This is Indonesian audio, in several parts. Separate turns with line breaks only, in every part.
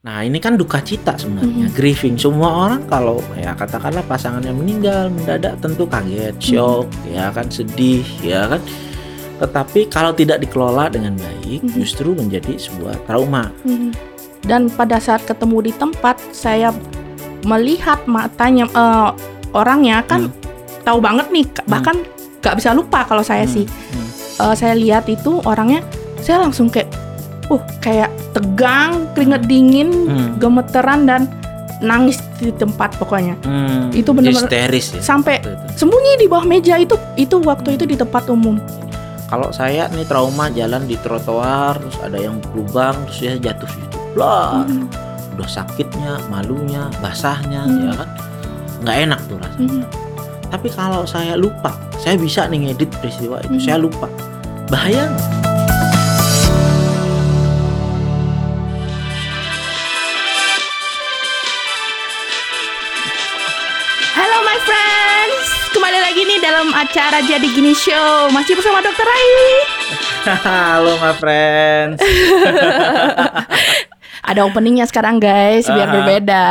Nah ini kan duka cita sebenarnya,
Mhm.
grieving. Semua orang kalau ya katakanlah pasangannya meninggal mendadak tentu kaget, shock, ya kan sedih, ya kan. Tetapi kalau tidak dikelola dengan baik,
Mhm.
justru menjadi sebuah trauma.
Mhm. Dan pada saat ketemu di tempat, saya melihat matanya eh, orangnya kan tahu banget nih,
Hmm.
bahkan gak bisa lupa kalau saya
Hmm,
sih.
hmm.
Eh, saya lihat itu orangnya, saya langsung kayak, uh kayak tegang, keringet dingin,
Hmm.
gemeteran dan nangis di tempat pokoknya.
Hmm,
Itu benar-benar-
histeris ya.
Sampai
itu.
sembunyi di bawah meja itu, itu waktu itu di tempat umum.
Kalau saya nih trauma jalan di trotoar, terus ada yang berlubang, terus dia jatuh situ, blar.
Mhm.
Udah sakitnya, malunya, basahnya,
Hmm.
ya kan, nggak enak tuh rasanya.
Mhm.
Tapi kalau saya lupa, saya bisa nih ngedit peristiwa itu.
Hmm.
Saya lupa. Bahaya nggak?
Dalam acara Jadi Gini Show Masih bersama Dokter Rai
Halo my friends.
Ada openingnya sekarang guys, biar
Ah.
berbeda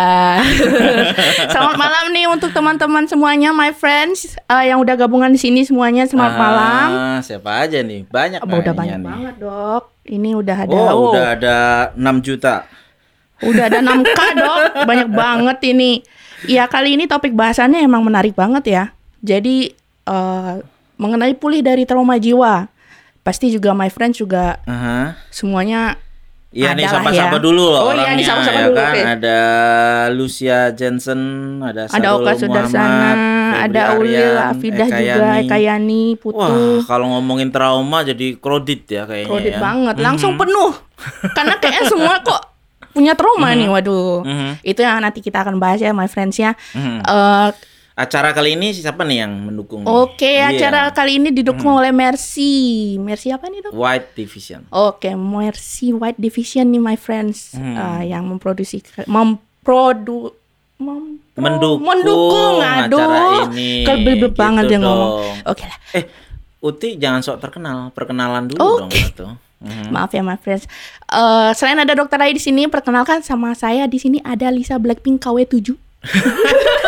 Selamat malam nih untuk teman-teman semuanya my friends eh, Yang udah gabungan di sini semuanya, selamat
Ah,
malam
Siapa aja nih? Banyak
Oh, Udah banyak
nih.
banget dok Ini udah ada,
Oh,
oh,
udah ada 6 juta.
udah ada 6K dok Banyak banget ini Ya kali ini topik bahasannya emang menarik banget ya Jadi eh, mengenai pulih dari trauma jiwa Pasti juga my friends juga
Aha.
semuanya
Iya nih sapa-sapa
ya.
dulu loh
Oh iya,
orangnya
disapa-sapa
ya
dulu,
kan.
oke.
Ada Lucia Jensen, ada
ada
Sarul
Oka Sudarsana, ada Ulil Afidah juga,
Yani.
Eka Yani,
Wah,
Putu.
kalau ngomongin trauma jadi kredit ya kayaknya
Kredit
ya.
banget, langsung
Mhm.
penuh. Karena kayaknya semua kok punya trauma nih, waduh.
Mhm.
Itu yang nanti kita akan bahas ya, my friends ya.
Mhm.
Eh,
Acara kali ini siapa nih yang mendukung?
Oke,
Iya.
acara kali ini didukung oleh Mercy. Mercy apa nih dok?
White Division.
Oke, Mercy White Division nih, my friends,
Hmm.
Eh, yang memproduksi, memprodu, mempro-
Mendukung,
mendukung, aduh,
acara ini.
kelebet
Gitu
banget dia ngomong.
dong.
Oke lah.
Eh, Uti jangan sok terkenal, perkenalan dulu dong
Oke.
gitu. Mhm.
Maaf ya, my friends. Eh, selain ada Dokter Rai di sini, perkenalkan sama saya di sini ada Lisa Blackpink KW7.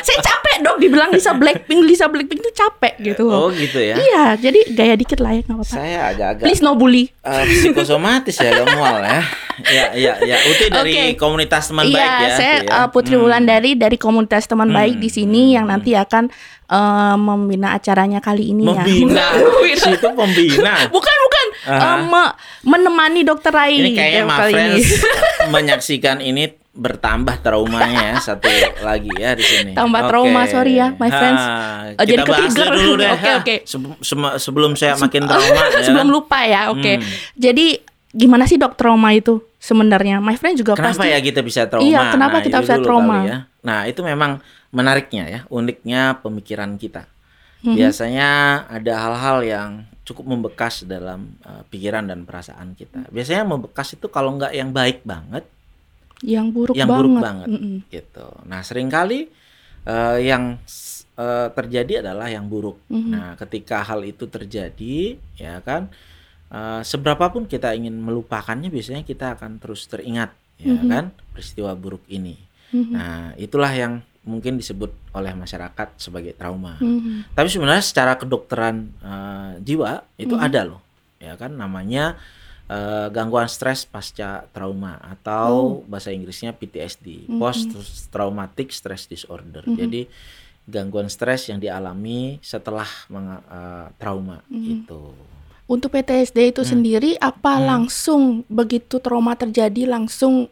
saya capek dok dibilang Lisa Blackpink, Lisa Blackpink itu capek gitu.
Oh gitu ya.
Iya, jadi gaya dikit lah ya nggak apa-apa.
Saya agak-agak
Please no bully.
eh, psikosomatis ya, mual ya. Ya, ya, ya. Uti dari
Oke.
komunitas teman
iya,
baik ya.
saya
ya.
eh, Putri
Hmm.
Wulandari dari komunitas teman
Hmm.
baik di sini yang nanti akan eh, membina acaranya kali ini
Membina.
ya. Membina.
Situ pembina.
bukan bukan
Aha.
Eh, me- menemani Dokter Rai
Ini kayaknya
ini.
friends menyaksikan ini bertambah traumanya ya satu lagi ya di sini.
Tambah
Oke.
trauma, sorry ya, my friends.
Ha,
Oh, jadi
kita
ke-trigger.
dulu deh.
Oke, oke.
Sebe- sema- sebelum saya makin trauma ya.
Sebelum
kan?
lupa ya, oke.
Hmm.
Jadi gimana sih dok trauma itu sebenarnya? My friend juga
Kenapa
pasti.
ya kita bisa trauma?
Iya, kenapa kita
itu
bisa trauma?
ya. Nah, itu memang menariknya ya, uniknya pemikiran kita.
Mhm.
Biasanya ada hal-hal yang cukup membekas dalam uh, pikiran dan perasaan kita. Biasanya membekas itu kalau nggak yang baik banget,
Yang buruk
yang
banget.
buruk banget
Mm-mm.
gitu. Nah, sering kali uh, yang uh, terjadi adalah yang buruk.
Mhm.
Nah, ketika hal itu terjadi, ya kan, uh, seberapapun kita ingin melupakannya, biasanya kita akan terus teringat, ya
Mhm.
kan, peristiwa buruk ini.
Mhm.
Nah, itulah yang mungkin disebut oleh masyarakat sebagai trauma.
Mhm.
Tapi sebenarnya secara kedokteran uh, jiwa itu
Mhm.
ada loh, ya kan, namanya uh, gangguan stres pasca trauma
Oh.
atau bahasa Inggrisnya PTSD,
Mhm.
post traumatic stress disorder.
Mhm.
Jadi gangguan stres yang dialami setelah uh, trauma
Mhm.
itu.
Untuk PTSD itu
Hmm.
sendiri apa
Hmm.
langsung begitu trauma terjadi langsung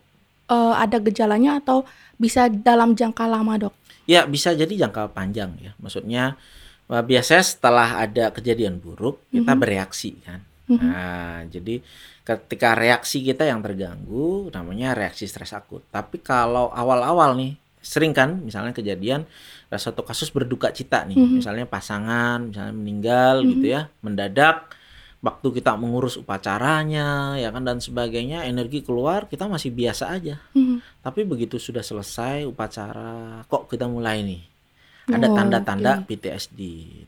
eh, ada gejalanya atau bisa dalam jangka lama dok?
Ya bisa jadi jangka panjang ya. Maksudnya uh, biasanya setelah ada kejadian buruk kita
Mhm.
bereaksi kan.
Mhm.
Nah, jadi ketika reaksi kita yang terganggu namanya reaksi stres akut. Tapi kalau awal-awal nih sering kan misalnya kejadian ada suatu kasus berduka cita nih,
Mhm.
misalnya pasangan misalnya meninggal
Mhm.
gitu ya, mendadak waktu kita mengurus upacaranya ya kan dan sebagainya energi keluar kita masih biasa aja.
Mhm.
Tapi begitu sudah selesai upacara kok kita mulai nih ada
Oh,
tanda-tanda
oke.
PTSD.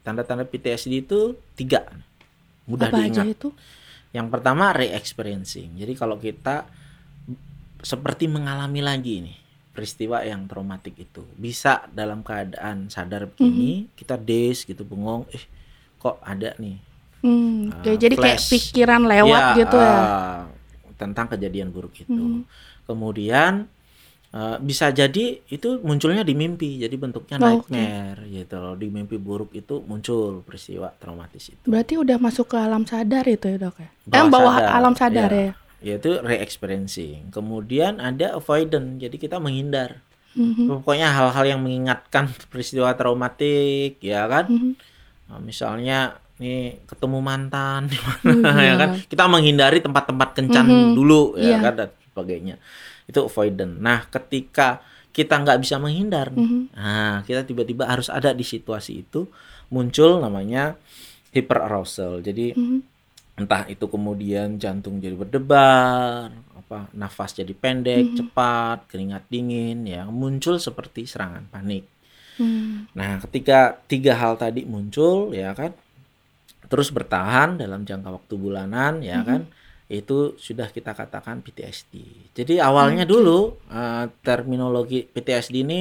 Tanda-tanda PTSD itu tiga mudah
Apa aja
diingat.
itu?
Yang pertama re-experiencing. Jadi kalau kita seperti mengalami lagi nih peristiwa yang traumatik itu bisa dalam keadaan sadar begini kita des gitu bengong eh kok ada nih
Hmm,
Ah,
oke. jadi kayak
flash.
pikiran lewat
Ya,
gitu ya.
ah, tentang kejadian buruk itu.
Mhm.
Kemudian eh, bisa jadi itu munculnya di mimpi, jadi bentuknya
Oh,
nightmare gitu loh. Di mimpi buruk itu muncul peristiwa traumatis itu.
Berarti udah masuk ke alam sadar itu ya dok ya?
Bawah
eh, bawah
sadar,
alam sadar
ya.
ya.
Yaitu re-experiencing. Kemudian ada avoidant, jadi kita menghindar.
Mhm,
Pokoknya hal-hal yang mengingatkan peristiwa traumatik, ya kan?
mhm.
Nah, misalnya nih ketemu mantan di
Hmm,
mana ya
iya.
kan kita menghindari tempat-tempat kencan
Mhm.
dulu ya
Iya.
kan dan sebagainya itu avoidant nah ketika kita nggak bisa menghindar nih,
Mhm.
nah kita tiba-tiba harus ada di situasi itu muncul namanya hyperarousal jadi
Mhm.
entah itu kemudian jantung jadi berdebar apa nafas jadi pendek
Mhm.
cepat keringat dingin ya muncul seperti serangan panik
Hmm.
Nah, ketika tiga hal tadi muncul, ya kan, terus bertahan dalam jangka waktu bulanan, ya
Mhm.
kan, itu sudah kita katakan PTSD. Jadi awalnya
Oke.
dulu eh, terminologi PTSD ini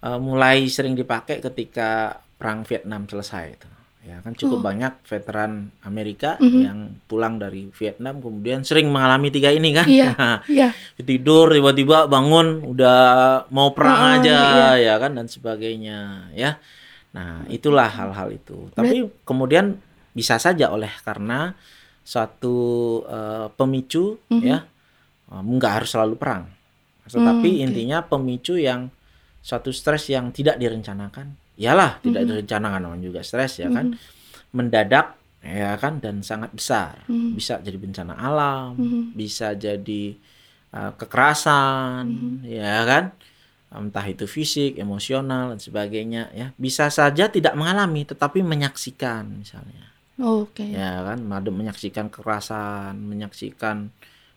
eh, mulai sering dipakai ketika perang Vietnam selesai itu. Ya kan cukup
Oh.
banyak veteran Amerika
Mhm.
yang pulang dari Vietnam kemudian sering mengalami tiga ini kan.
Iya. Iya.
tidur tiba-tiba bangun udah mau perang
Heeh,
aja
iya.
ya kan dan sebagainya ya nah itulah hal-hal itu tapi kemudian bisa saja oleh karena suatu eh, pemicu
Mhm.
ya eh, nggak harus selalu perang tetapi
Hmm, oke.
intinya pemicu yang suatu stres yang tidak direncanakan iyalah tidak
Mhm.
direncanakan namanya juga stres ya kan
Mhm.
mendadak ya kan dan sangat besar
Mhm.
bisa jadi bencana alam
Mhm.
bisa jadi uh, kekerasan ya kan entah itu fisik emosional dan sebagainya ya bisa saja tidak mengalami tetapi menyaksikan misalnya
Oke.
ya kan ada menyaksikan kekerasan menyaksikan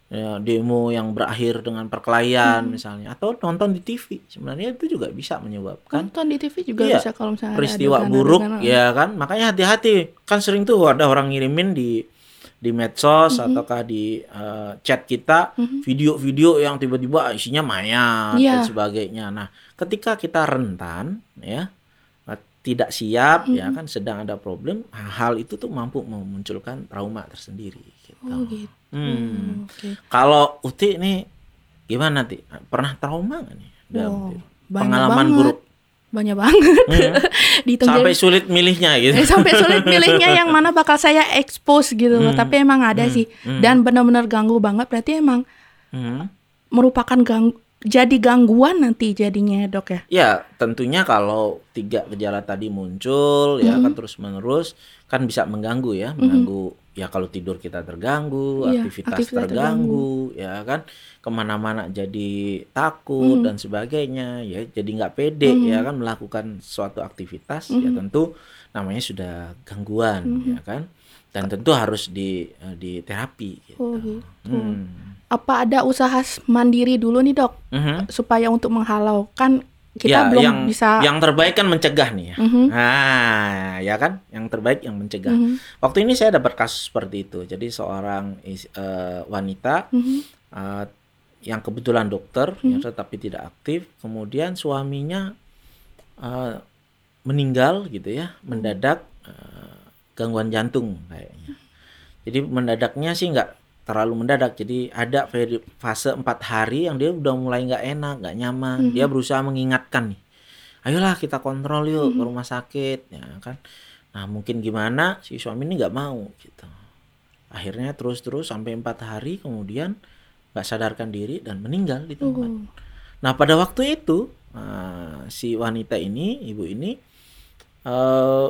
ya, demo yang berakhir dengan perkelahian misalnya atau nonton di TV sebenarnya itu juga bisa menyebabkan
Nonton di TV juga
Iya,
bisa kalau misalnya ada
peristiwa
adegan-
buruk
adegan-
ya kan? Makanya hati-hati. Kan sering tuh ada orang ngirimin di di medsos ataukah di eh, chat kita
Mhm.
video-video yang tiba-tiba isinya mayat dan
Iya.
sebagainya. Nah ketika kita rentan ya tidak siap ya kan sedang ada problem hal itu tuh mampu memunculkan trauma tersendiri gitu.
Oh gitu.
Hmm.
Oke.
Kalau Uti ini gimana Ti? Pernah trauma nggak nih? dalam
Wow,
pengalaman
banget.
buruk
Banyak banget.
Hmm.
Dihitung
sampai sulit milihnya gitu.
Eh, sampai sulit milihnya yang mana bakal saya expose gitu loh.
Hmm.
Tapi emang ada
Hmm.
sih.
Hmm.
Dan benar-benar ganggu banget. Berarti emang
Hmm.
merupakan gang jadi gangguan nanti jadinya dok ya.
Ya, tentunya kalau tiga gejala tadi muncul ya
Mhm.
kan terus menerus kan bisa mengganggu ya, mengganggu ya kalau tidur kita terganggu,
Iya,
aktivitas,
aktivitas
terganggu, ya kan ke mana-mana jadi takut
Mhm.
dan sebagainya ya jadi nggak pede
Mhm.
ya kan melakukan suatu aktivitas ya
Mhm.
tentu namanya sudah gangguan
Mhm.
ya kan dan tentu harus di eh, di terapi gitu.
Oh gitu.
Hmm.
Apa ada usaha mandiri dulu nih dok
Mhm.
supaya untuk menghalau kan kita
Ya,
belum
yang,
bisa.
Yang terbaik kan mencegah nih ya.
Mhm,
Nah, ya kan, yang terbaik yang mencegah.
mhm,
Waktu ini saya dapat kasus seperti itu. Jadi seorang eh, wanita
mhm,
eh, yang kebetulan dokter,
Hmm.
ya, tetapi tidak aktif. Kemudian suaminya eh, meninggal gitu ya, mendadak eh, gangguan jantung kayaknya. Jadi mendadaknya sih nggak terlalu mendadak. Jadi ada fase empat hari yang dia udah mulai nggak enak, nggak nyaman.
Mhm.
Dia berusaha mengingatkan nih, ayolah kita kontrol yuk ke
Mhm.
rumah sakit, ya kan. Nah mungkin gimana si suami ini nggak mau gitu. Akhirnya terus-terus sampai empat hari kemudian nggak sadarkan diri dan meninggal di tempat.
Oh,
Nah pada waktu itu eh, si wanita ini, ibu ini eh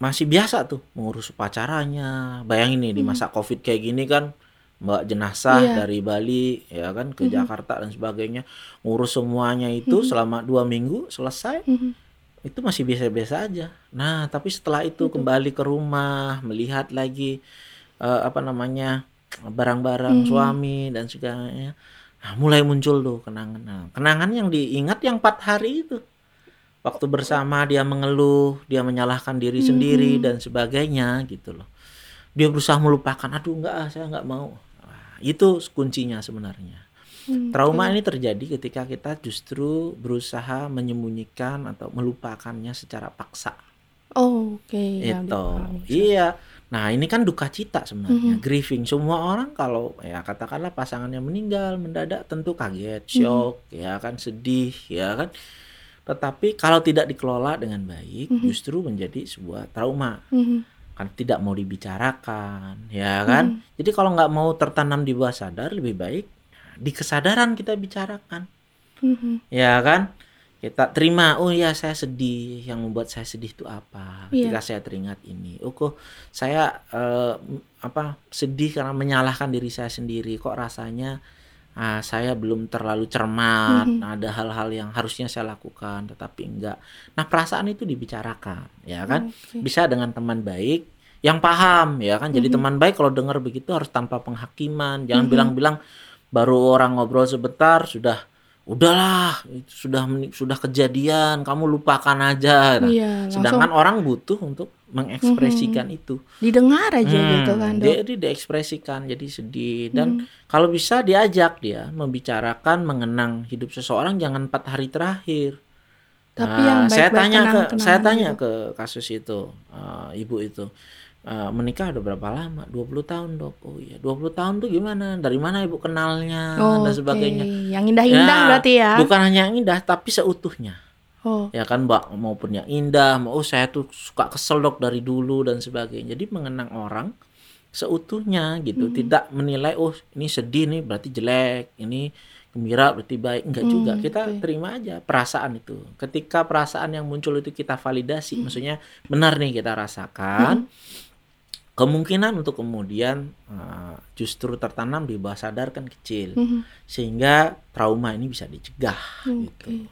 masih biasa tuh mengurus upacaranya. Bayangin nih di masa covid kayak gini kan, bawa jenazah
Iya.
dari Bali ya kan ke
Mhm.
Jakarta dan sebagainya, ngurus semuanya itu
Mhm.
selama dua minggu selesai
mhm,
itu masih biasa-biasa aja. Nah, tapi setelah itu
Gitu.
kembali ke rumah, melihat lagi eh, apa namanya barang-barang
Mhm.
suami dan segalanya, nah, mulai muncul tuh kenangan. Nah, kenangan yang diingat yang empat hari itu, waktu bersama dia mengeluh, dia menyalahkan diri sendiri
Mhm.
dan sebagainya gitu loh. Dia berusaha melupakan, aduh enggak, ah, saya nggak mau. Nah, itu kuncinya sebenarnya.
Hmm,
Trauma ini terjadi ketika kita justru berusaha menyembunyikan atau melupakannya secara paksa.
Oh, oke. ya,
Itu.
dipahami.
Iya. Nah, ini kan duka cita sebenarnya,
Mhm.
grieving. Semua orang kalau ya katakanlah pasangannya meninggal mendadak tentu kaget,
Mhm.
shock, ya kan sedih, ya kan. Tetapi kalau tidak dikelola dengan baik,
Mhm.
justru menjadi sebuah trauma.
Mhm.
Kan tidak mau dibicarakan, ya kan.
Mhm.
Jadi kalau nggak mau tertanam di bawah sadar, lebih baik di kesadaran kita bicarakan.
Mhm.
Ya kan? Kita terima, oh ya saya sedih. Yang membuat saya sedih itu apa?
Iya.
Ketika saya teringat ini. Oh kok saya eh, apa sedih karena menyalahkan diri saya sendiri. Kok rasanya ah, saya belum terlalu cermat.
Mhm.
Ada hal-hal yang harusnya saya lakukan tetapi enggak. Nah, perasaan itu dibicarakan, ya kan?
Oke.
Bisa dengan teman baik yang paham, ya kan? Jadi
Mhm.
teman baik kalau dengar begitu harus tanpa penghakiman. Jangan
Mhm.
bilang-bilang baru orang ngobrol sebentar sudah udahlah itu sudah sudah kejadian kamu lupakan aja Nah,
Iya, langsung
sedangkan orang butuh untuk mengekspresikan itu
didengar aja gitu
Hmm,
kan, Dok.
dia diekspresikan jadi sedih dan
Mhm.
kalau bisa diajak dia membicarakan mengenang hidup seseorang jangan empat hari terakhir
Tapi
Nah,
yang
saya
baik-baik
tanya ke saya tanya
gitu.
ke kasus itu eh, ibu itu Eh, menikah udah berapa lama? 20 tahun dok. Oh iya. 20 tahun tuh gimana? Dari mana ibu kenalnya dan
Oke,
sebagainya?
Yang indah-indah
Ya,
berarti ya.
bukan hanya yang indah tapi seutuhnya.
Oh,
ya kan mbak? Maupun yang indah. Mau oh saya tuh suka kesel dok dari dulu dan sebagainya. Jadi mengenang orang seutuhnya gitu.
Hmm.
tidak menilai oh ini sedih nih berarti jelek. Ini gembira berarti baik. Enggak
Hmm,
juga. Kita
oke.
terima aja perasaan itu. Ketika perasaan yang muncul itu kita validasi.
Hmm.
maksudnya benar nih kita rasakan kemungkinan untuk kemudian uh, justru tertanam di bawah sadar kan kecil
mhm.
sehingga trauma ini bisa dicegah
Oke.
gitu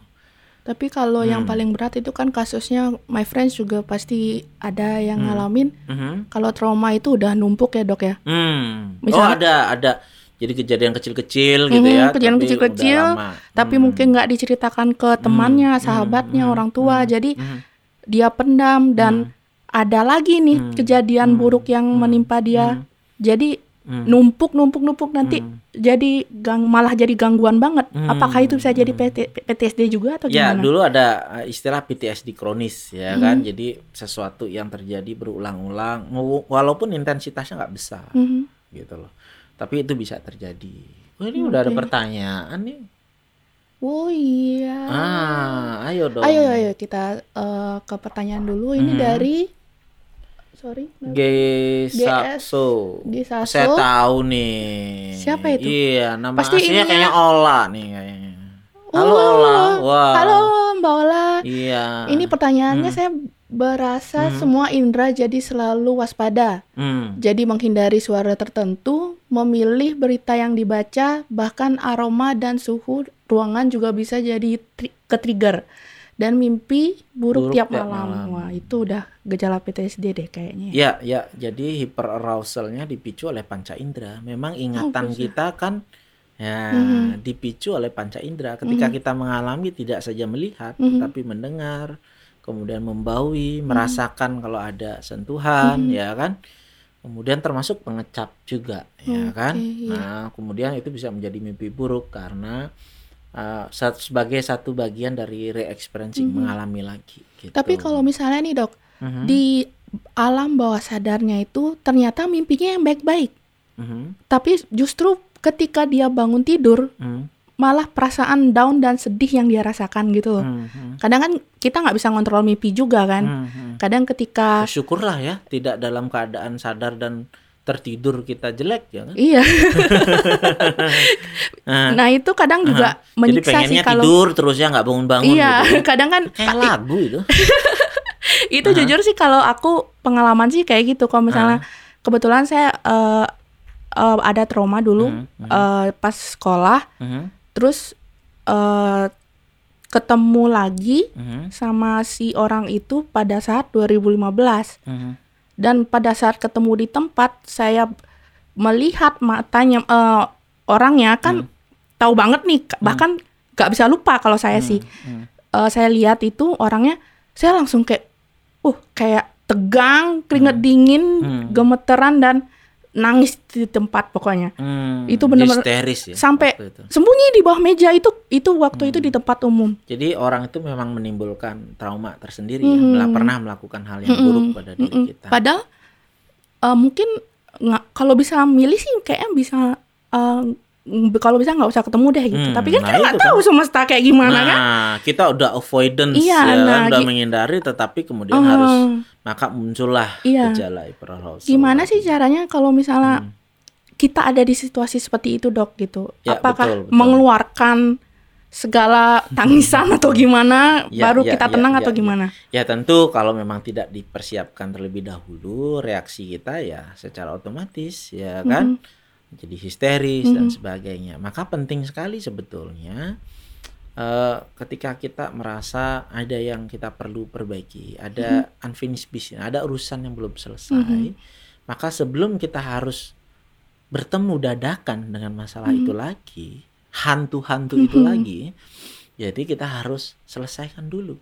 Tapi kalau yang
Hmm.
paling berat itu kan kasusnya my friends juga pasti ada yang
Hmm.
ngalamin
Mhm.
kalau trauma itu udah numpuk ya dok ya.
Hmm. oh
Misalnya-
ada ada jadi kejadian kecil-kecil gitu
Mhm,
ya
kejadian kecil-kecil. Tapi
Hmm.
mungkin nggak diceritakan ke temannya,
Hmm,
sahabatnya,
hmm,
orang tua.
hmm,
Jadi
Mhm.
dia pendam dan ada lagi nih
Hmm,
kejadian
hmm,
buruk yang
hmm,
menimpa dia. Jadi
Hmm.
numpuk numpuk numpuk nanti
Hmm.
jadi gang malah jadi gangguan banget.
Hmm,
Apakah itu bisa jadi
hmm.
PT PTSD juga atau
Ya,
gimana?
dulu ada uh, istilah PTSD kronis ya
Mhm.
kan. Jadi sesuatu yang terjadi berulang-ulang wa- walaupun intensitasnya nggak besar
Mhm.
gitu loh. Tapi itu bisa terjadi. Oh, ini udah ada pertanyaan nih.
Oh iya.
Ah, ayo dong.
Ayo ayo kita eh, ke pertanyaan dulu. Ini
Mhm.
dari sorry.
Gesakso.
Di Saso.
Saya tahu nih.
Siapa itu?
Iya, nama
Pasti
aslinya
ininya-
kayaknya Ola nih kayaknya. Halo
Oh,
Ola. Wah.
Halo Mbak Ola.
Iya.
Ini pertanyaannya
Hmm.
saya berasa
Hmm.
semua indera jadi selalu waspada.
Hmm.
Jadi menghindari suara tertentu, memilih berita yang dibaca, bahkan aroma dan suhu ruangan juga bisa jadi tri- ke-trigger. Dan mimpi buruk,
Buruk
tiap,
tiap
malam.
malam.
Wah, itu udah gejala PTSD deh kayaknya.
Ya, ya. Jadi hyperarousalnya dipicu oleh panca indera. Memang ingatan
bisa.
kita kan ya
Mhm.
dipicu oleh panca indera. Ketika
Mhm.
kita mengalami tidak saja melihat,
Mhm.
tapi mendengar, kemudian membaui, merasakan kalau ada sentuhan,
Mhm.
ya kan? Kemudian termasuk pengecap juga, ya kan?
iya.
Nah, kemudian itu bisa menjadi mimpi buruk karena uh, sebagai satu bagian dari re-experiencing
Mhm.
mengalami lagi. Gitu.
Tapi kalau misalnya nih dok,
Mhm.
di alam bawah sadarnya itu ternyata mimpinya yang baik-baik.
Mhm.
Tapi justru ketika dia bangun tidur,
Mhm.
malah perasaan down dan sedih yang dia rasakan gitu loh.
Mhm.
Kadang kan kita nggak bisa ngontrol mimpi juga kan.
Mhm.
Kadang ketika
Syukurlah ya, tidak dalam keadaan sadar dan tertidur kita jelek ya kan.
iya,
Nah,
nah itu kadang juga
jadi
menyiksa sih
pengennya
kalau
tidur terus ya nggak bangun-bangun
iya,
gitu. ya.
kadang kan
Kayak lagu itu.
itu jujur sih kalau aku pengalaman sih kayak gitu. Kalau misalnya kebetulan saya eh, eh, ada trauma dulu
Mhm, mhm.
eh, pas sekolah,
Mhm,
terus eh, ketemu lagi
mhm,
sama si orang itu pada saat 2015.
mhm.
Dan pada saat ketemu di tempat saya melihat matanya eh, orangnya kan tahu banget nih k- bahkan nggak bisa lupa kalau saya sih
Hmm.
Eh, saya lihat itu orangnya saya langsung kayak uh kayak tegang keringet dingin
Hmm.
gemeteran dan nangis di tempat pokoknya.
Hmm,
Itu benar-benar
ya.
sampai. Sembunyi di bawah meja itu itu waktu
Hmm.
itu di tempat umum.
Jadi orang itu memang menimbulkan trauma tersendiri ya,
Mhm.
mela- pernah melakukan hal yang
Mm-mm.
buruk pada diri
Mm-mm.
kita.
Padahal eh, mungkin nggak kalau bisa milih sih kayaknya bisa ng- kalau bisa nggak usah ketemu deh gitu.
Hmm,
Tapi kan
nah
kita nggak
itu kan.
tahu semesta kayak gimana
nah,
kan.
kita udah avoidance
Iya,
ya,
nah,
udah menghindari tetapi kemudian
Eh,
harus maka muncullah
Iya.
gejala hyperarousal.
Gimana sih caranya kalau misalnya
Hmm.
kita ada di situasi seperti itu dok gitu?
Ya,
Apakah
betul, betul.
mengeluarkan segala tangisan atau gimana
Ya,
baru
ya,
kita
ya,
tenang
ya,
atau
ya.
gimana?
Ya tentu kalau memang tidak dipersiapkan terlebih dahulu reaksi kita ya secara otomatis ya kan jadi histeris dan
Mhm.
sebagainya. Maka penting sekali sebetulnya eh, ketika kita merasa ada yang kita perlu perbaiki, ada unfinished business, ada urusan yang belum selesai,
Mhm.
maka sebelum kita harus bertemu dadakan dengan masalah
Mhm.
itu lagi, hantu-hantu itu
Mhm.
lagi, jadi kita harus selesaikan dulu.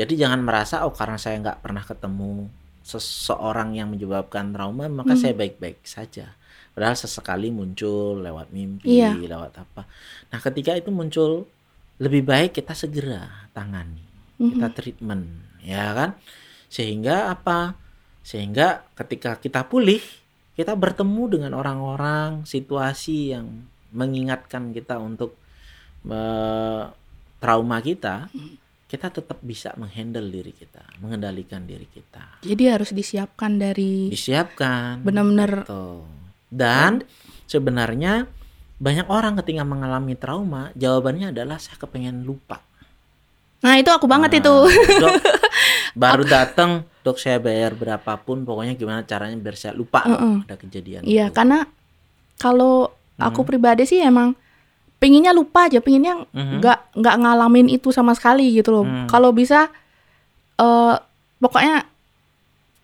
Jadi jangan merasa oh karena saya nggak pernah ketemu seseorang yang menyebabkan trauma maka
Hmm.
saya baik-baik saja. Padahal sesekali muncul lewat mimpi,
Iya.
lewat apa. Nah ketika itu muncul lebih baik kita segera tangani,
Mhm.
kita treatment, ya kan? Sehingga apa? Sehingga ketika kita pulih kita bertemu dengan orang-orang, situasi yang mengingatkan kita untuk eh, trauma kita, kita tetap bisa menghandle diri kita, mengendalikan diri kita.
Jadi harus disiapkan dari
Disiapkan.
benar-benar.
Dan sebenarnya banyak orang ketika mengalami trauma, jawabannya adalah saya kepengen lupa.
Nah, itu aku banget
Nah,
itu.
Dok, baru datang, dok saya bayar berapapun, pokoknya gimana caranya biar saya lupa dok,
Mm-mm.
ada kejadian
Iya,
itu.
karena kalau aku
Hmm.
pribadi sih emang pengennya lupa aja, pengennya
Mhm.
nggak nggak ngalamin itu sama sekali gitu loh.
Hmm.
Kalau bisa eh pokoknya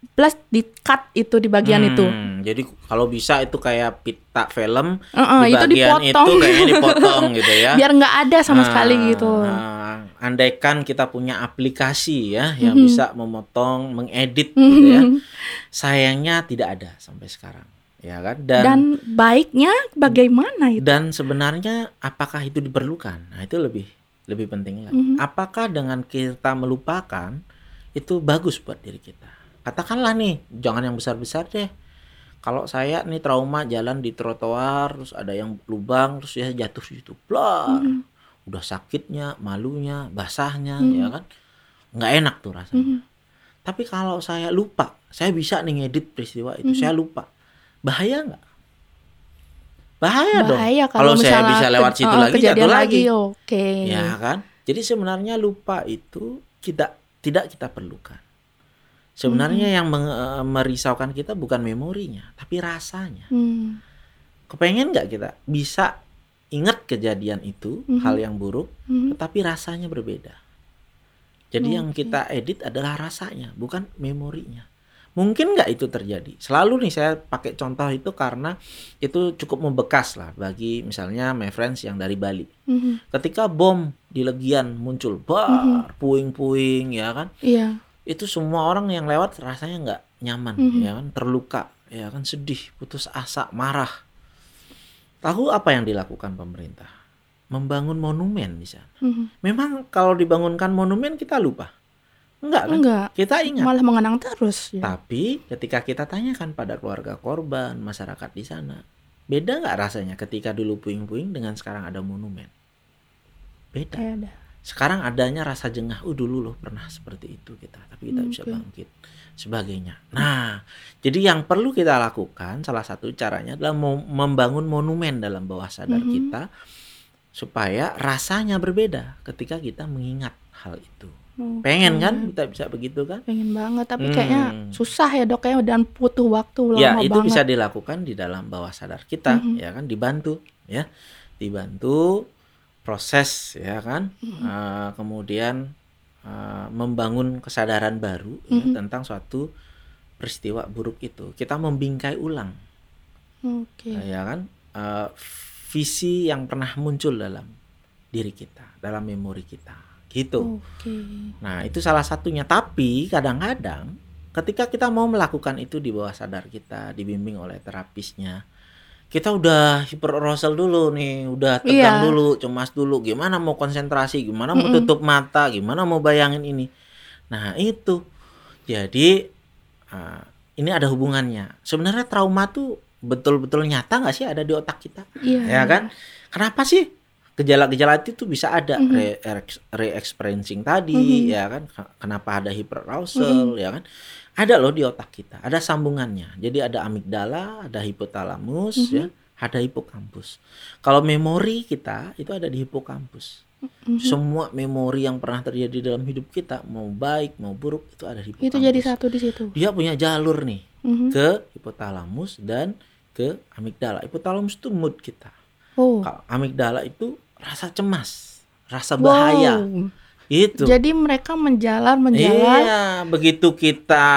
plus di cut itu di bagian itu.
Hmm, Jadi kalau bisa itu kayak pita film,
Heeh,
di
itu
bagian
dipotong
itu kayaknya dipotong gitu ya.
biar nggak ada sama
Ah,
sekali gitu.
ah, andaikan kita punya aplikasi ya yang
Mhm.
bisa memotong, mengedit gitu ya.
Mhm.
Sayangnya tidak ada sampai sekarang, ya kan? Dan
Dan baiknya bagaimana itu?
dan sebenarnya apakah itu diperlukan? Nah, itu lebih lebih penting lagi.
Mhm.
Apakah dengan kita melupakan itu bagus buat diri kita? Katakanlah nih, jangan yang besar-besar deh. Kalau saya nih trauma jalan di trotoar, terus ada yang lubang, terus ya jatuh di situ, blar.
Mhm.
Udah sakitnya, malunya, basahnya,
Mhm.
ya kan? Nggak enak tuh rasanya.
Mhm.
Tapi kalau saya lupa, saya bisa nih ngedit peristiwa itu,
Mhm.
saya lupa. Bahaya nggak? Bahaya, dong.
Bahaya
Kalau
kalau
saya bisa lewat
ke-
situ
eh,
lagi, jatuh lagi.
Oke.
Ya kan? Jadi sebenarnya lupa itu tidak tidak kita perlukan. Sebenarnya yang meng- eh, merisaukan kita bukan memorinya, tapi rasanya.
Hmm.
Kepengen nggak kita bisa ingat kejadian itu,
Mhm.
hal yang buruk,
Mhm.
tetapi rasanya berbeda. Jadi yang
Oke.
kita edit adalah rasanya, bukan memorinya. Mungkin nggak itu terjadi? Selalu nih saya pakai contoh itu karena itu cukup membekas lah bagi misalnya my friends yang dari Bali.
Mhm.
Ketika bom di Legian muncul, bar, puing-puing ya kan,
Iya.
Itu semua orang yang lewat rasanya nggak nyaman,
Mhm.
ya kan, terluka, ya kan, sedih, putus asa, marah. Tahu apa yang dilakukan pemerintah? Membangun monumen di sana.
Mhm.
Memang kalau dibangunkan monumen kita lupa, enggak kan?
Enggak.
Kita ingat.
Malah mengenang terus. ya.
Tapi ketika kita tanyakan pada keluarga korban, masyarakat di sana, beda nggak rasanya ketika dulu puing-puing dengan sekarang ada monumen? Beda.
Ada.
Sekarang adanya rasa jengah, oh dulu loh pernah seperti itu kita, tapi kita bisa
Oke.
bangkit, sebagainya. Nah, jadi yang perlu kita lakukan, salah satu caranya adalah membangun monumen dalam bawah sadar
Mhm.
kita, supaya rasanya berbeda ketika kita mengingat hal itu. Pengen
Oke.
kan kita bisa begitu kan?
Pengen banget, tapi
Hmm.
kayaknya susah ya dok ya dan butuh waktu lama
Ya, itu
banget.
bisa dilakukan di dalam bawah sadar kita,
Mhm.
ya kan, dibantu, ya, dibantu proses, ya kan,
Mhm.
Eh, kemudian eh, membangun kesadaran baru ya,
Mhm.
tentang suatu peristiwa buruk itu. Kita membingkai ulang,
Oke.
ya kan, eh, visi yang pernah muncul dalam diri kita, dalam memori kita, gitu.
Oke.
Nah, itu salah satunya. Tapi kadang-kadang ketika kita mau melakukan itu di bawah sadar kita, dibimbing oleh terapisnya, kita udah hiperarousal dulu nih, udah tegang
Iya.
dulu, cemas dulu, gimana mau konsentrasi, gimana mau tutup mata, gimana mau bayangin ini. Nah, itu. Jadi uh, ini ada hubungannya. Sebenarnya trauma tuh betul-betul nyata nggak sih ada di otak kita?
Iya.
Ya kan? Kenapa sih gejala-gejala itu tuh bisa ada re- re- re-experiencing tadi, ya kan? Kenapa ada hyperarousal, ya kan? Ada loh di otak kita, ada sambungannya. Jadi ada amigdala, ada hipotalamus, ya, ada hipokampus. Kalau memori kita itu ada di hipokampus.
Mhm.
Semua memori yang pernah terjadi dalam hidup kita, mau baik mau buruk itu ada di hipokampus.
Itu jadi satu di situ.
Dia punya jalur nih
Mhm.
ke hipotalamus dan ke amigdala. Hipotalamus itu mood kita.
Oh.
Amigdala itu rasa cemas, rasa bahaya.
Wow.
Itu.
Jadi mereka menjalar menjalar.
Iya, begitu kita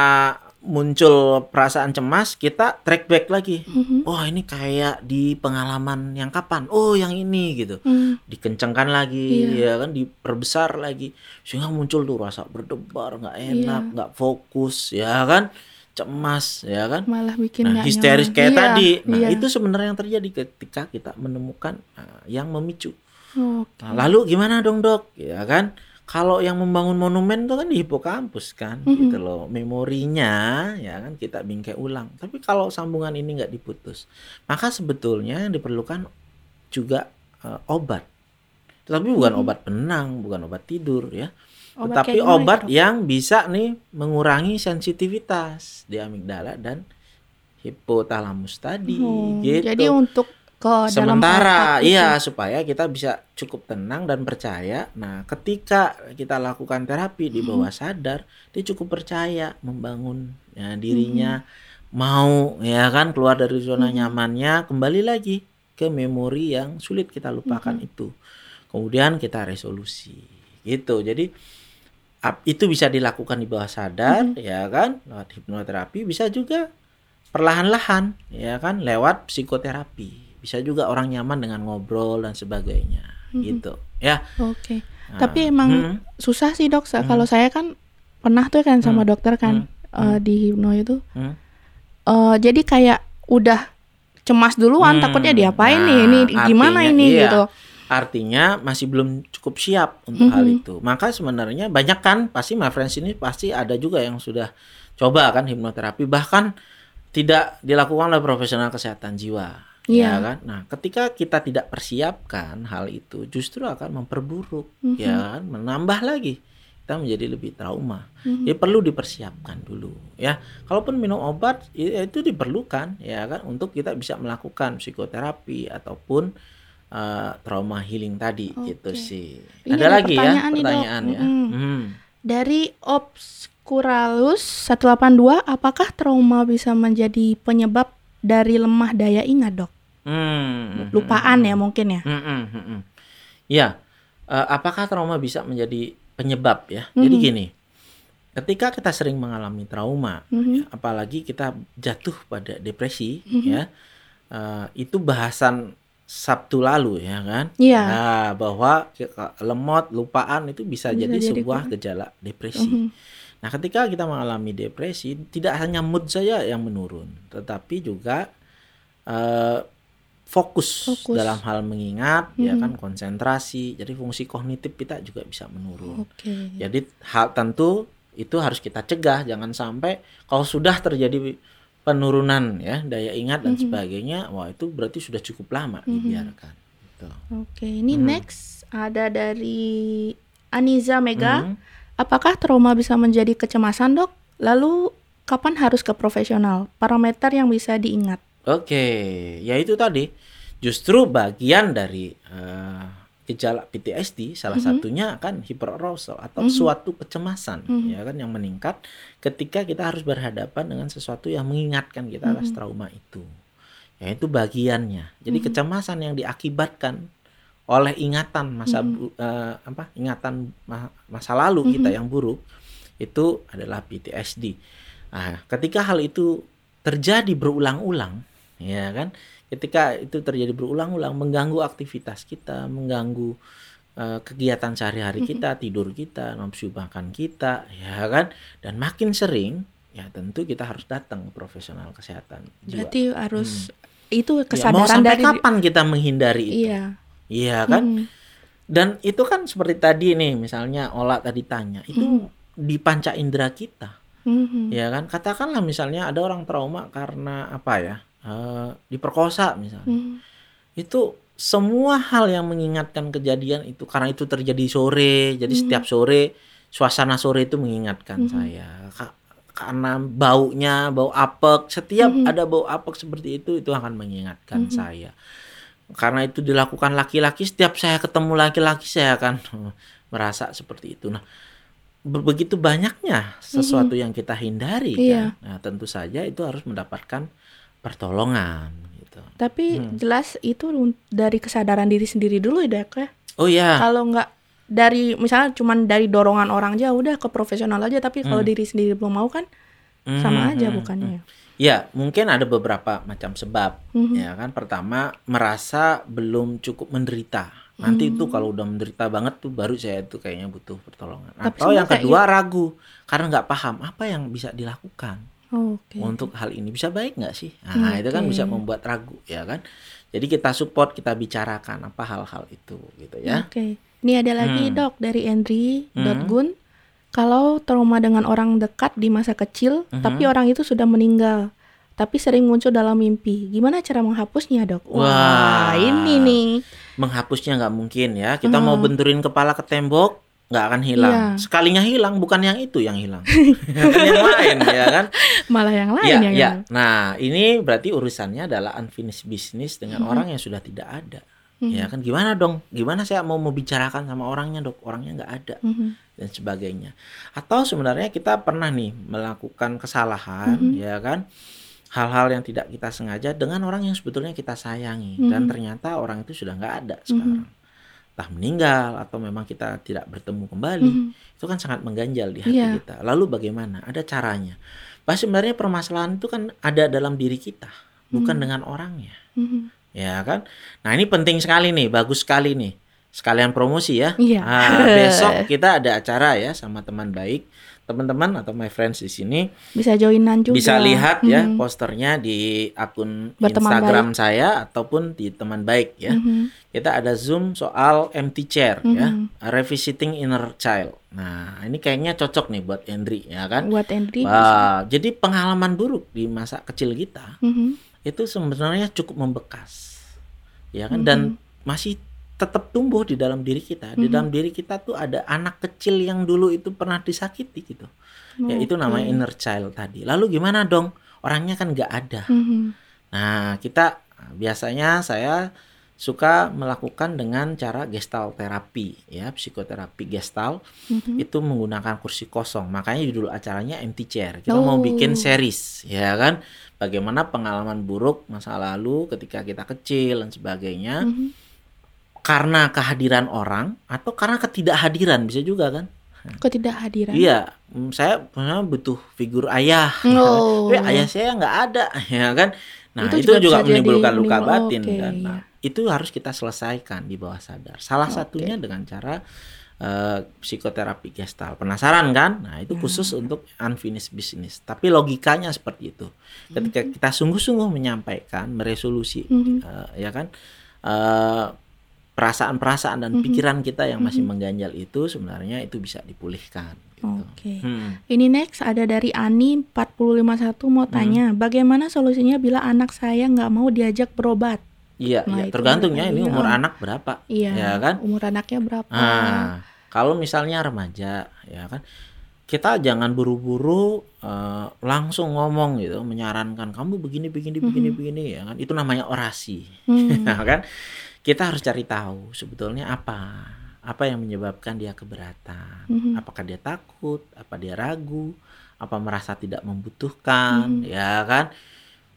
muncul perasaan cemas, kita track back lagi.
Mhm.
Oh, ini kayak di pengalaman yang kapan? Oh, yang ini gitu.
Hmm.
Dikencangkan lagi,
Iya.
ya kan, diperbesar lagi. Sehingga muncul tuh rasa berdebar, nggak enak,
Iya.
nggak fokus, ya kan? Cemas, ya kan?
Malah bikin
Nah, histeris
nyaman.
kayak
Iya,
tadi. Nah,
iya.
itu sebenarnya yang terjadi ketika kita menemukan uh, yang memicu.
Oke.
Nah, lalu gimana dong, Dok? Ya kan? Kalau yang membangun monumen itu kan di hipokampus kan,
Mhm.
gitu loh. Memorinya ya kan kita bingkai ulang. Tapi kalau sambungan ini nggak diputus, maka sebetulnya yang diperlukan juga uh, obat. Tetapi bukan
Mhm.
obat penenang, bukan obat tidur ya.
Obat
Tetapi obat
itu,
yang bisa nih mengurangi sensitivitas di amigdala dan hipotalamus tadi
Oh,
gitu.
Jadi untuk dalam
Sementara
otak itu.
iya supaya kita bisa cukup tenang dan percaya. Nah, ketika kita lakukan terapi di bawah sadar, dia cukup percaya membangun ya, dirinya mau ya kan keluar dari zona nyamannya, kembali lagi ke memori yang sulit kita lupakan itu. Kemudian kita resolusi. Gitu. Jadi itu bisa dilakukan di bawah sadar ya kan lewat hipnoterapi bisa juga perlahan-lahan ya kan lewat psikoterapi bisa juga orang nyaman dengan ngobrol dan sebagainya gitu ya
Oke.
Nah,
Tapi emang
hmm,
susah sih dok. Sa- Kalau saya kan pernah tuh kan sama
Hmm.
dokter kan eh, di hipno itu.
hmm.
eh, jadi kayak udah cemas duluan.
Hmm,
Takutnya diapain
nah,
nih? Ini gimana
artinya
ini
iya.
gitu?
artinya masih belum cukup siap untuk hal
Mhm.
itu maka sebenarnya banyak kan pasti my friends ini pasti ada juga yang sudah coba kan hipnoterapi bahkan tidak dilakukan oleh profesional kesehatan jiwa
Iya.
ya kan nah ketika kita tidak persiapkan hal itu justru akan memperburuk
Mhm.
ya kan menambah lagi kita menjadi lebih trauma
Mhm.
jadi perlu dipersiapkan dulu ya kalaupun minum obat ya itu diperlukan ya kan untuk kita bisa melakukan psikoterapi ataupun uh, trauma healing tadi gitu
Oke.
sih
Ini
ada
ada
lagi ya
pertanyaan nih, Dok.
pertanyaan ya
Mm-mm.
Hmm.
Dari Obscuralus 182, apakah trauma bisa menjadi penyebab dari lemah daya ingat dok?
Hmm.
Lupaan ya mungkin ya?
Hmm, hmm, hmm, hmm. Ya, eh, apakah trauma bisa menjadi penyebab ya? Jadi
Mhm.
gini, ketika kita sering mengalami trauma, ya, apalagi kita jatuh pada depresi,
Mhm.
ya, eh, itu bahasan Sabtu lalu ya kan?
Iya.
Nah, bahwa lemot, lupaan itu bisa,
Bisa
jadi,
jadi
sebuah
kok.
gejala depresi.
Mhm.
Nah, ketika kita mengalami depresi, tidak hanya mood saja yang menurun, tetapi juga eh, fokus,
Fokus.
dalam hal mengingat, ya
Mhm.
kan, konsentrasi. Jadi fungsi kognitif kita juga bisa menurun.
Oke.
Jadi hal tentu itu harus kita cegah, jangan sampai kalau sudah terjadi penurunan ya daya ingat dan
Mhm.
sebagainya, wah itu berarti sudah cukup lama
Mhm.
dibiarkan. Gitu.
Oke, ini
Mhm.
next ada dari Aniza Mega.
Mhm.
Apakah trauma bisa menjadi kecemasan dok? Lalu kapan harus ke profesional? Parameter yang bisa diingat.
Oke, ya itu tadi justru bagian dari eh, gejala PTSD salah
Mhm.
satunya kan hyperarousal atau
Mhm.
suatu kecemasan
Mhm.
ya kan yang meningkat ketika kita harus berhadapan dengan sesuatu yang mengingatkan kita atas
Mhm.
trauma itu. Ya itu bagiannya. Jadi
Mhm.
kecemasan yang diakibatkan oleh ingatan masa
Mhm.
bu- eh, apa ingatan ma- masa lalu kita
Mhm.
yang buruk itu adalah PTSD. Nah, ketika hal itu terjadi berulang-ulang, ya kan? Ketika itu terjadi berulang-ulang mengganggu aktivitas kita, mengganggu eh, kegiatan sehari-hari kita, tidur kita, nafsu makan kita, ya kan? Dan makin sering, ya tentu kita harus datang ke profesional kesehatan jiwa.
Berarti harus itu
Ya, mau
kesadaran
sampai
dari
kapan kita menghindari itu?
Iya.
Iya kan?
Mhm.
Dan itu kan seperti tadi nih, misalnya Ola tadi tanya, itu di panca indera kita,
Mhm.
ya kan? Katakanlah misalnya ada orang trauma karena apa ya? Eh, diperkosa misalnya.
Mhm.
Itu semua hal yang mengingatkan kejadian itu karena itu terjadi sore, jadi setiap sore suasana sore itu mengingatkan saya. Ka- karena baunya, bau apek, setiap ada bau apek seperti itu itu akan mengingatkan saya. Karena itu dilakukan laki-laki, setiap saya ketemu laki-laki saya akan merasa seperti itu. Nah, be- begitu banyaknya sesuatu yang kita hindari
Iya.
kan. Nah, tentu saja itu harus mendapatkan pertolongan gitu.
Tapi jelas itu dari kesadaran diri sendiri dulu ya, Dek, ya.
Oh ya,
Kalau nggak dari misalnya cuman dari dorongan orang aja udah ke profesional aja tapi kalau diri sendiri belum mau kan sama aja bukannya.
Ya, mungkin ada beberapa macam sebab.
Mhm.
Ya kan, pertama merasa belum cukup menderita. Nanti itu kalau udah menderita banget tuh baru saya tuh kayaknya butuh pertolongan.
Tapi
Atau yang kedua ragu karena nggak paham apa yang bisa dilakukan
Oke.
untuk hal ini bisa baik nggak sih? Nah, itu kan bisa membuat ragu, ya kan? Jadi kita support, kita bicarakan apa hal-hal itu, gitu ya.
Oke. Ini ada lagi
Hmm.
dok dari Andri.gun. Kalau trauma dengan orang dekat di masa kecil,
Mhm.
tapi orang itu sudah meninggal, tapi sering muncul dalam mimpi. Gimana cara menghapusnya dok?
Wah.
Wah, ini nih.
Menghapusnya nggak mungkin ya. Kita mau benturin kepala ke tembok nggak akan hilang.
Iya.
Sekalinya hilang, bukan yang itu yang hilang, yang lain, ya kan?
Malah yang lain
Ya,
yang
ya.
hilang.
Nah, ini berarti urusannya adalah unfinished business dengan
Mhm.
orang yang sudah tidak ada. Ya kan gimana dong? Gimana saya mau membicarakan sama orangnya, Dok? Orangnya nggak ada
Mhm.
dan sebagainya. Atau sebenarnya kita pernah nih melakukan kesalahan,
Mhm.
ya kan? Hal-hal yang tidak kita sengaja dengan orang yang sebetulnya kita sayangi
Mhm.
dan ternyata orang itu sudah nggak ada sekarang. Entah meninggal atau memang kita tidak bertemu kembali.
Mhm.
Itu kan sangat mengganjal di hati
Iya.
kita. Lalu bagaimana? Ada caranya. Bahwa sebenarnya permasalahan itu kan ada dalam diri kita, bukan dengan orangnya.
Mhm.
Ya kan? Nah, ini penting sekali nih, bagus sekali nih. Sekalian promosi ya.
Iya.
Ah, besok kita ada acara ya sama teman baik. Teman-teman atau my friends di sini
Bisa joinan juga.
bisa lihat ya
Mhm.
posternya di akun
Berteman
Instagram saya ataupun di teman baik ya.
Mhm.
Kita ada Zoom soal empty chair ya,
Mhm.
revisiting inner child. Nah, ini kayaknya cocok nih buat Andri ya kan.
Buat Andri.
Wah, jadi pengalaman buruk di masa kecil kita
Mhm.
itu sebenarnya cukup membekas. Ya kan dan masih tetap tumbuh di dalam diri kita. Di dalam diri kita tuh ada anak kecil yang dulu itu pernah disakiti gitu. Ya itu namanya inner child tadi. Lalu gimana dong? Orangnya kan nggak ada.
Mhm.
Nah, kita biasanya saya suka melakukan dengan cara gestalt terapi ya, psikoterapi gestalt
Mhm.
itu menggunakan kursi kosong. Makanya judul acaranya empty chair. Kita mau
Oh.
bikin series ya kan. Bagaimana pengalaman buruk masa lalu ketika kita kecil dan sebagainya
Mhm.
Karena kehadiran orang atau karena ketidakhadiran bisa juga kan.
Ketidakhadiran.
Iya, mm, saya sebenarnya butuh figur ayah.
Oh.
Tapi ayah saya nggak ada, ya kan? Nah,
Itu
itu,
juga
juga,
jadi
menimbulkan luka
menimbul-
batin kan.
iya.
Nah, itu harus kita selesaikan di bawah sadar. Salah satunya dengan cara eh, psikoterapi gestal. Penasaran kan? Nah, itu khusus untuk unfinished business. Tapi logikanya seperti itu. Ketika kita sungguh-sungguh menyampaikan, meresolusi
Mhm.
eh, ya kan? eh, perasaan-perasaan dan pikiran kita yang masih mengganjal itu sebenarnya itu bisa dipulihkan gitu.
Oke.
Hmm.
Ini next ada dari Ani 451 mau tanya, bagaimana solusinya bila anak saya nggak mau diajak berobat?
Iya,
Nah,
iya.
itu
tergantung ya
iya.
ini umur anak berapa,
Iya.
ya kan?
Umur anaknya berapa?
Nah, kalau misalnya remaja, ya kan, kita jangan buru-buru eh, langsung ngomong gitu, menyarankan kamu begini, begini, begini, begini, ya kan? Itu namanya orasi,
Hmm.
ya kan? Kita harus cari tahu sebetulnya apa, apa yang menyebabkan dia keberatan,
Mhm.
apakah dia takut, apa dia ragu, apa merasa tidak membutuhkan, ya kan?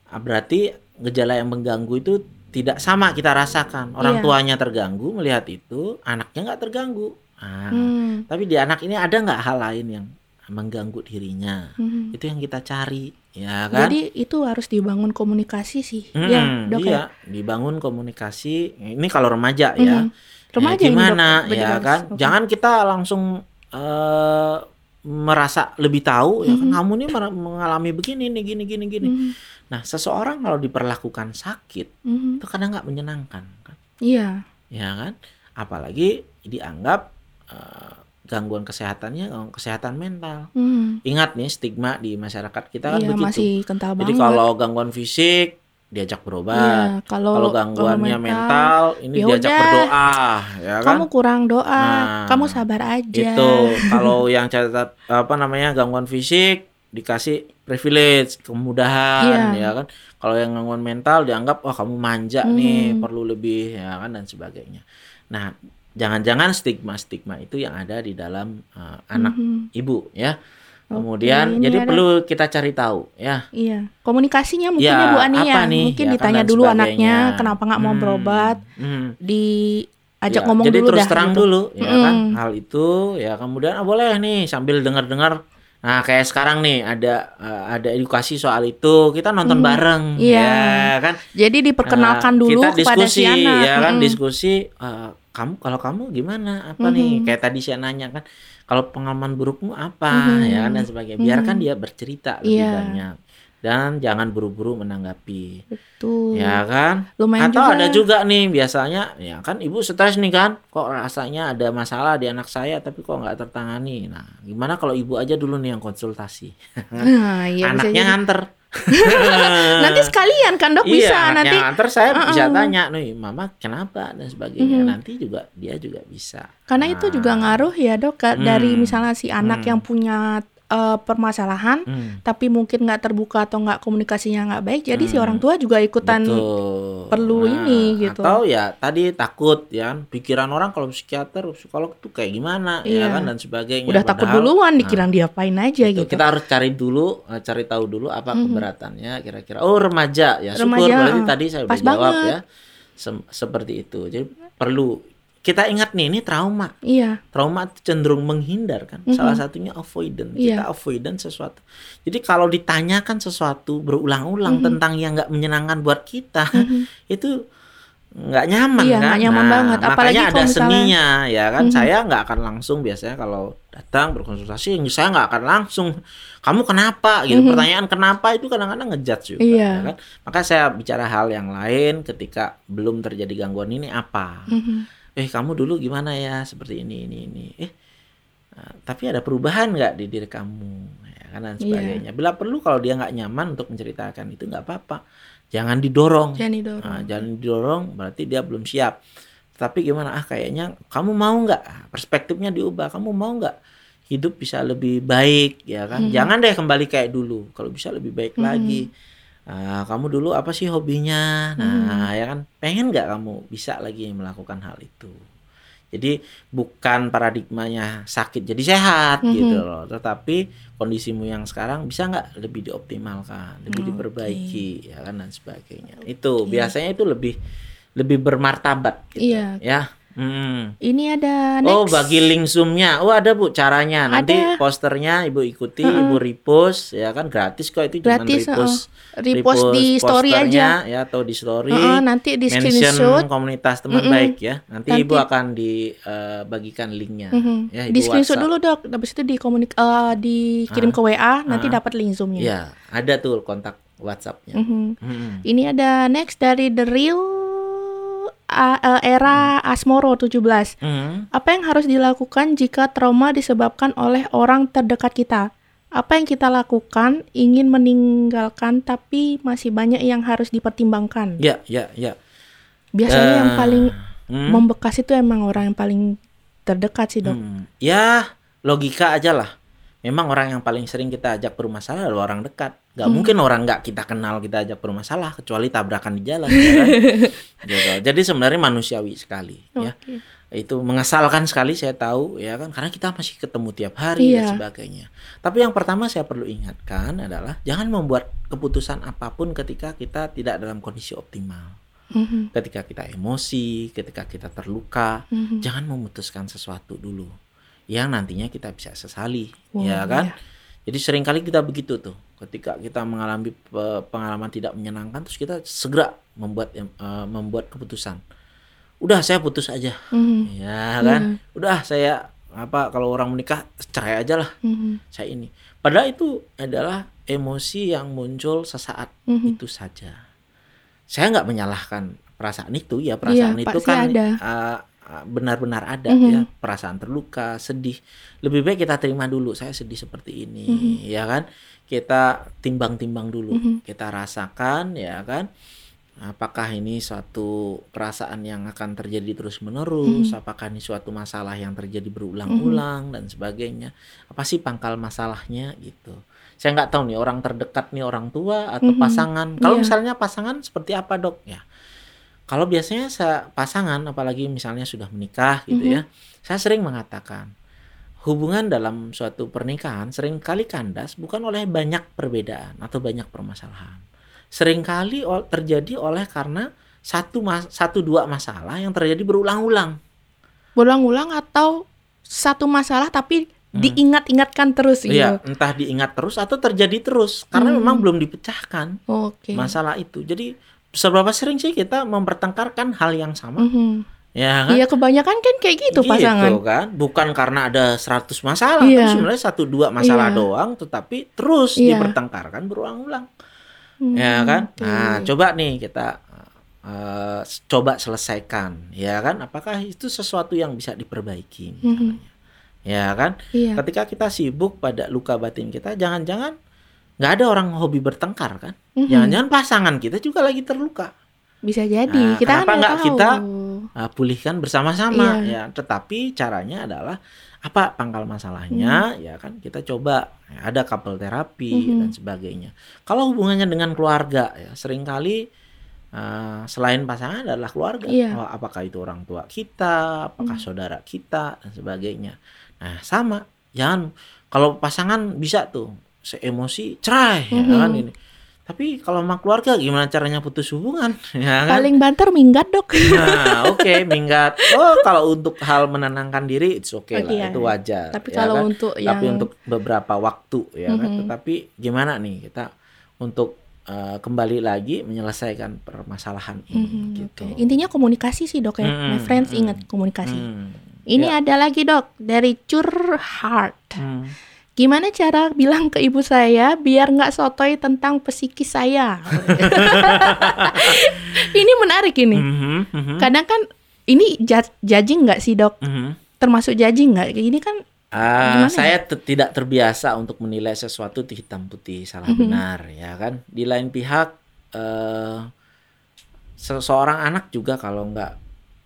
Ah, Berarti gejala yang mengganggu itu tidak sama kita rasakan. Orang
Iya.
tuanya terganggu melihat itu, anaknya nggak terganggu. Nah,
Hmm.
Tapi di anak ini ada nggak hal lain yang mengganggu dirinya?
Mhm.
Itu yang kita cari, ya kan?
Jadi itu harus dibangun komunikasi sih,
Mm-mm,
ya dok ya?
iya, dibangun komunikasi. Ini kalau remaja ya.
Remaja
Ya,
ini, Dok.
gimana
Berarti
ya kan?
oke.
Jangan kita langsung eh merasa lebih tahu ya kan
Mhm.
kamu nih mer- mengalami begini nih gini gini gini.
Mhm.
Nah, seseorang kalau diperlakukan sakit
Mhm.
itu kadang nggak menyenangkan kan.
Iya.
Ya kan? Apalagi dianggap eh, gangguan kesehatannya gangguan kesehatan mental.
Mhm.
Ingat nih stigma di masyarakat kita kan
Iya
begitu.
masih kental
Jadi kalau gangguan fisik diajak berobat.
Iya, kalau
Kalau gangguannya mental, ini
ya
diajak berdoa, ya kan?
kamu kurang doa,
Nah,
kamu sabar aja.
Itu kalau yang catat apa namanya gangguan fisik dikasih privilege, kemudahan,
Iya.
ya kan? Kalau yang gangguan mental dianggap wah kamu manja nih,
Mhm.
perlu lebih, ya kan dan sebagainya. Nah, jangan-jangan stigma-stigma itu yang ada di dalam uh, anak
Mhm.
ibu, ya. Kemudian
ini
jadi
ada-
perlu kita cari tahu, ya.
Iya, komunikasinya mungkin
Ya,
ya Bu Ani ya.
nih?
Mungkin
Ya kan,
ditanya dulu
sebagainya.
anaknya kenapa nggak mau
Hmm,
berobat,
hmm.
diajak
Ya,
ngomong
jadi
dulu
terus
dah.
terang
gitu.
dulu ya
Mm-mm.
kan hal itu ya kemudian ah, boleh nih sambil dengar-dengar nah kayak sekarang nih ada eh, ada edukasi soal itu kita nonton
Mm,
bareng
iya.
ya kan
Jadi diperkenalkan
Nah,
dulu
kita
kepada
diskusi
si anak.
ya kan
Mm-mm.
diskusi eh, kamu kalau kamu gimana apa nih
Mhm.
kayak tadi saya nanya kan kalau pengalaman burukmu apa
Mhm.
ya kan dan sebagainya biarkan
Mhm.
dia bercerita lebih
Iya.
banyak dan jangan buru-buru menanggapi
Betul.
ya kan
Lumayan
atau
juga.
ada juga nih biasanya ya kan ibu stres nih kan kok rasanya ada masalah di anak saya tapi kok nggak tertangani nah gimana kalau ibu aja dulu nih yang konsultasi
Nah, iya bisa
anaknya
jadi.
nganter
Nanti sekalian kan dok bisa
iya, anaknya
nanti.
nganter saya bisa
Uh-uh.
tanya nih mama kenapa dan sebagainya
Mhm.
nanti juga dia juga bisa
Karena itu
Nah,
juga ngaruh ya dok dari
Hmm.
misalnya si anak
Hmm.
yang punya eh, permasalahan
hmm,
tapi mungkin nggak terbuka atau nggak komunikasinya nggak baik jadi si
Hmm.
orang tua juga ikutan
betul.
perlu ini gitu.
atau ya tadi takut ya kan, pikiran orang kalau psikiater psikolog tuh kayak gimana ya
Iya.
kan dan sebagainya
udah takut
Padahal-
duluan
Nah,
dikira diapain aja
Gitu.
gitu.
Kita harus cari dulu, eh, cari tahu dulu apa
Mhm.
keberatannya kira-kira. Oh remaja ya, syukur
Remaja,
berarti
eh.
tadi saya udah jawab
banget.
ya, Sem- seperti itu. Jadi perlu kita ingat nih, ini trauma.
Iya,
Trauma cenderung menghindar kan.
Mhm.
Salah satunya avoidant.
Iya.
Kita avoidant sesuatu. Jadi kalau ditanyakan sesuatu berulang-ulang
Mhm.
tentang yang nggak menyenangkan buat kita,
Mhm.
itu nggak nyaman
Iya,
kan.
nggak nyaman banget. Apalagi
makanya ada
misalnya-
seninya ya kan.
Mhm.
Saya nggak akan langsung biasanya kalau datang berkonsultasi, saya nggak akan langsung. Kamu kenapa? Gitu.
Mhm.
Pertanyaan kenapa itu kadang-kadang ngejudge juga.
Iya.
ya kan? Maka saya bicara hal yang lain ketika belum terjadi gangguan ini apa?
Mhm.
Eh kamu dulu gimana ya seperti ini ini ini. Eh eh, tapi ada perubahan nggak di diri kamu? Ya kan dan
Iya.
sebagainya. Bila perlu kalau dia nggak nyaman untuk menceritakan itu nggak apa-apa. Jangan didorong.
jangan didorong.
Nah, jangan didorong berarti dia belum siap. Tapi gimana? Ah kayaknya kamu mau nggak? Ah, Perspektifnya diubah. Kamu mau nggak hidup bisa lebih baik ya kan?
Mhm.
Jangan deh kembali kayak dulu. Kalau bisa lebih baik
Mhm.
lagi. Ah, kamu dulu apa sih hobinya? Nah ya kan pengen nggak kamu bisa lagi melakukan hal itu? Jadi bukan paradigmanya sakit jadi sehat
Mhm.
gitu loh, tetapi kondisimu yang sekarang bisa nggak lebih dioptimalkan, lebih
Oke.
diperbaiki ya kan dan sebagainya. Itu
Oke.
biasanya itu lebih lebih bermartabat gitu.
Iya.
Ya. Hmm.
Ini ada
Oh,
next.
bagi link Zoom-nya. Oh, ada Bu caranya. Nanti
Ada.
posternya Ibu ikuti,
Heeh.
Ibu repost ya kan gratis kok itu
Gratis,
repost.
repost di story aja.
ya atau di story.
Heeh, nanti di
mention
screenshot.
komunitas teman
Mm-mm.
baik ya. Nanti,
Nanti-
Ibu akan dibagikan linknya.
Mhm.
Ya,
di
Ibu
screenshot
WhatsApp.
dulu dok, habis itu di komunik eh, dikirim
Ah.
ke WA, nanti
Ah.
dapat link zoomnya.
Ya, ada tuh kontak WhatsApp-nya.
Mhm.
Mm-mm.
Ini ada next dari The Real Era Asmoro 17.
Mm.
Apa yang harus dilakukan jika trauma disebabkan oleh orang terdekat kita? Apa yang kita lakukan ingin meninggalkan tapi masih banyak yang harus dipertimbangkan.
Ya, ya, ya.
Biasanya yang
Eh,
paling
hmm.
membekas itu emang orang yang paling terdekat sih dok.
Hmm. Ya, logika aja lah. Memang orang yang paling sering kita ajak bermasalah adalah orang dekat. Gak
Hmm.
mungkin orang nggak kita kenal kita ajak bermasalah kecuali tabrakan di jalan. ya kan? Gitu. Jadi sebenarnya manusiawi sekali. Ya,
Oke.
itu mengesalkan sekali saya tahu ya kan karena kita masih ketemu tiap hari dan
Iya.
sebagainya. Tapi yang pertama saya perlu ingatkan adalah jangan membuat keputusan apa pun ketika kita tidak dalam kondisi optimal.
Mhm,
Ketika kita emosi, ketika kita terluka,
mhm.
jangan memutuskan sesuatu dulu yang nantinya kita bisa sesali
Wah,
ya kan
iya.
jadi sering kali kita begitu tuh ketika kita mengalami pe- pengalaman tidak menyenangkan terus kita segera membuat eh, membuat keputusan udah saya putus aja
Mhm.
ya kan
Iya.
udah saya apa kalau orang menikah cerai aja lah
Mhm.
saya ini padahal itu adalah emosi yang muncul sesaat
Mhm.
itu saja saya nggak menyalahkan perasaan itu ya perasaan
Iya,
itu kan
ada.
uh, uh, benar-benar ada
Mhm.
ya perasaan terluka sedih lebih baik kita terima dulu saya sedih seperti ini
Mhm.
ya kan kita timbang-timbang dulu
Mhm.
kita rasakan ya kan apakah ini suatu perasaan yang akan terjadi terus menerus
Mhm.
apakah ini suatu masalah yang terjadi berulang-ulang dan sebagainya apa sih pangkal masalahnya gitu saya nggak tahu nih orang terdekat nih orang tua atau
Mhm.
pasangan kalau
Iya.
misalnya pasangan seperti apa dok ya kalau biasanya pasangan apalagi misalnya sudah menikah gitu
Mhm.
ya saya sering mengatakan hubungan dalam suatu pernikahan sering kali kandas bukan oleh banyak perbedaan atau banyak permasalahan sering kali ol- terjadi oleh karena satu mas satu dua masalah yang terjadi berulang-ulang
Berulang-ulang atau satu masalah tapi
Hmm.
diingat-ingatkan terus gitu.
Iya, entah diingat terus atau terjadi terus karena
Hmm.
memang belum dipecahkan
Oke.
masalah itu. Jadi seberapa sering sih kita mempertengkarkan hal yang sama?
Mhm.
Ya kan?
Iya kebanyakan kan kayak gitu, pasangan.
kan? Bukan karena ada 100 masalah,
Iya.
tapi sebenarnya satu dua masalah
Iya.
doang tetapi terus
Iya.
dipertengkarkan berulang-ulang.
Hmm,
Ya kan? Nah, coba nih kita eh, coba selesaikan, ya kan? Apakah itu sesuatu yang bisa diperbaiki misalnya? Ya kan?
Iya.
Ketika kita sibuk pada luka batin kita, jangan-jangan nggak ada orang hobi bertengkar kan?
Mhm.
Jangan-jangan pasangan kita juga lagi terluka.
Bisa jadi.
Nah,
kita kan
kenapa
nggak
nggak kita uh, pulihkan bersama-sama
Iya.
ya. Tetapi caranya adalah apa pangkal masalahnya ya kan kita coba ya, ada couple terapi
Mhm.
dan sebagainya. Kalau hubungannya dengan keluarga ya sering kali uh, selain pasangan adalah keluarga.
Iya.
Oh, apakah itu orang tua kita, apakah
Mhm.
saudara kita dan sebagainya. Nah, sama. Jangan kalau pasangan bisa tuh seemosi cerai ya
Mhm.
kan ini. Tapi kalau sama keluarga gimana caranya putus hubungan ya kan?
Paling banter minggat dok.
Nah, oke, minggat. Oh, kalau untuk hal menenangkan diri, it's okay
Oke,
lah,
ya.
itu wajar.
Tapi
ya
kalau
kan?
untuk
tapi
yang
untuk beberapa waktu, ya kan.
Mhm.
Tetapi gimana nih kita untuk eh, kembali lagi menyelesaikan permasalahan ini,
Mhm,
gitu.
oke. Intinya komunikasi sih dok ya. My
Mhm,
friends
mhm.
ingat komunikasi.
Hmm,
Ini
ya.
ada lagi dok dari Curhat.
Hmm.
Gimana cara bilang ke ibu saya biar nggak sotoy tentang psikis saya? ini menarik ini.
Mhm, mhm,
Kadang kan ini judging nggak sih dok?
mhm.
Termasuk judging nggak? Ini kan Gimana
saya te- tidak terbiasa untuk menilai sesuatu di hitam putih salah
Mhm.
benar ya kan. Di lain pihak eh seseorang anak juga kalau nggak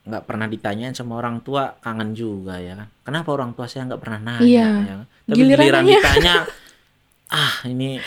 nggak pernah ditanyain sama orang tua kangen juga ya kan. Kenapa orang tua saya nggak pernah nanya
Iya.
ya kan? Tapi
Giliran
giliran ditanya ah ini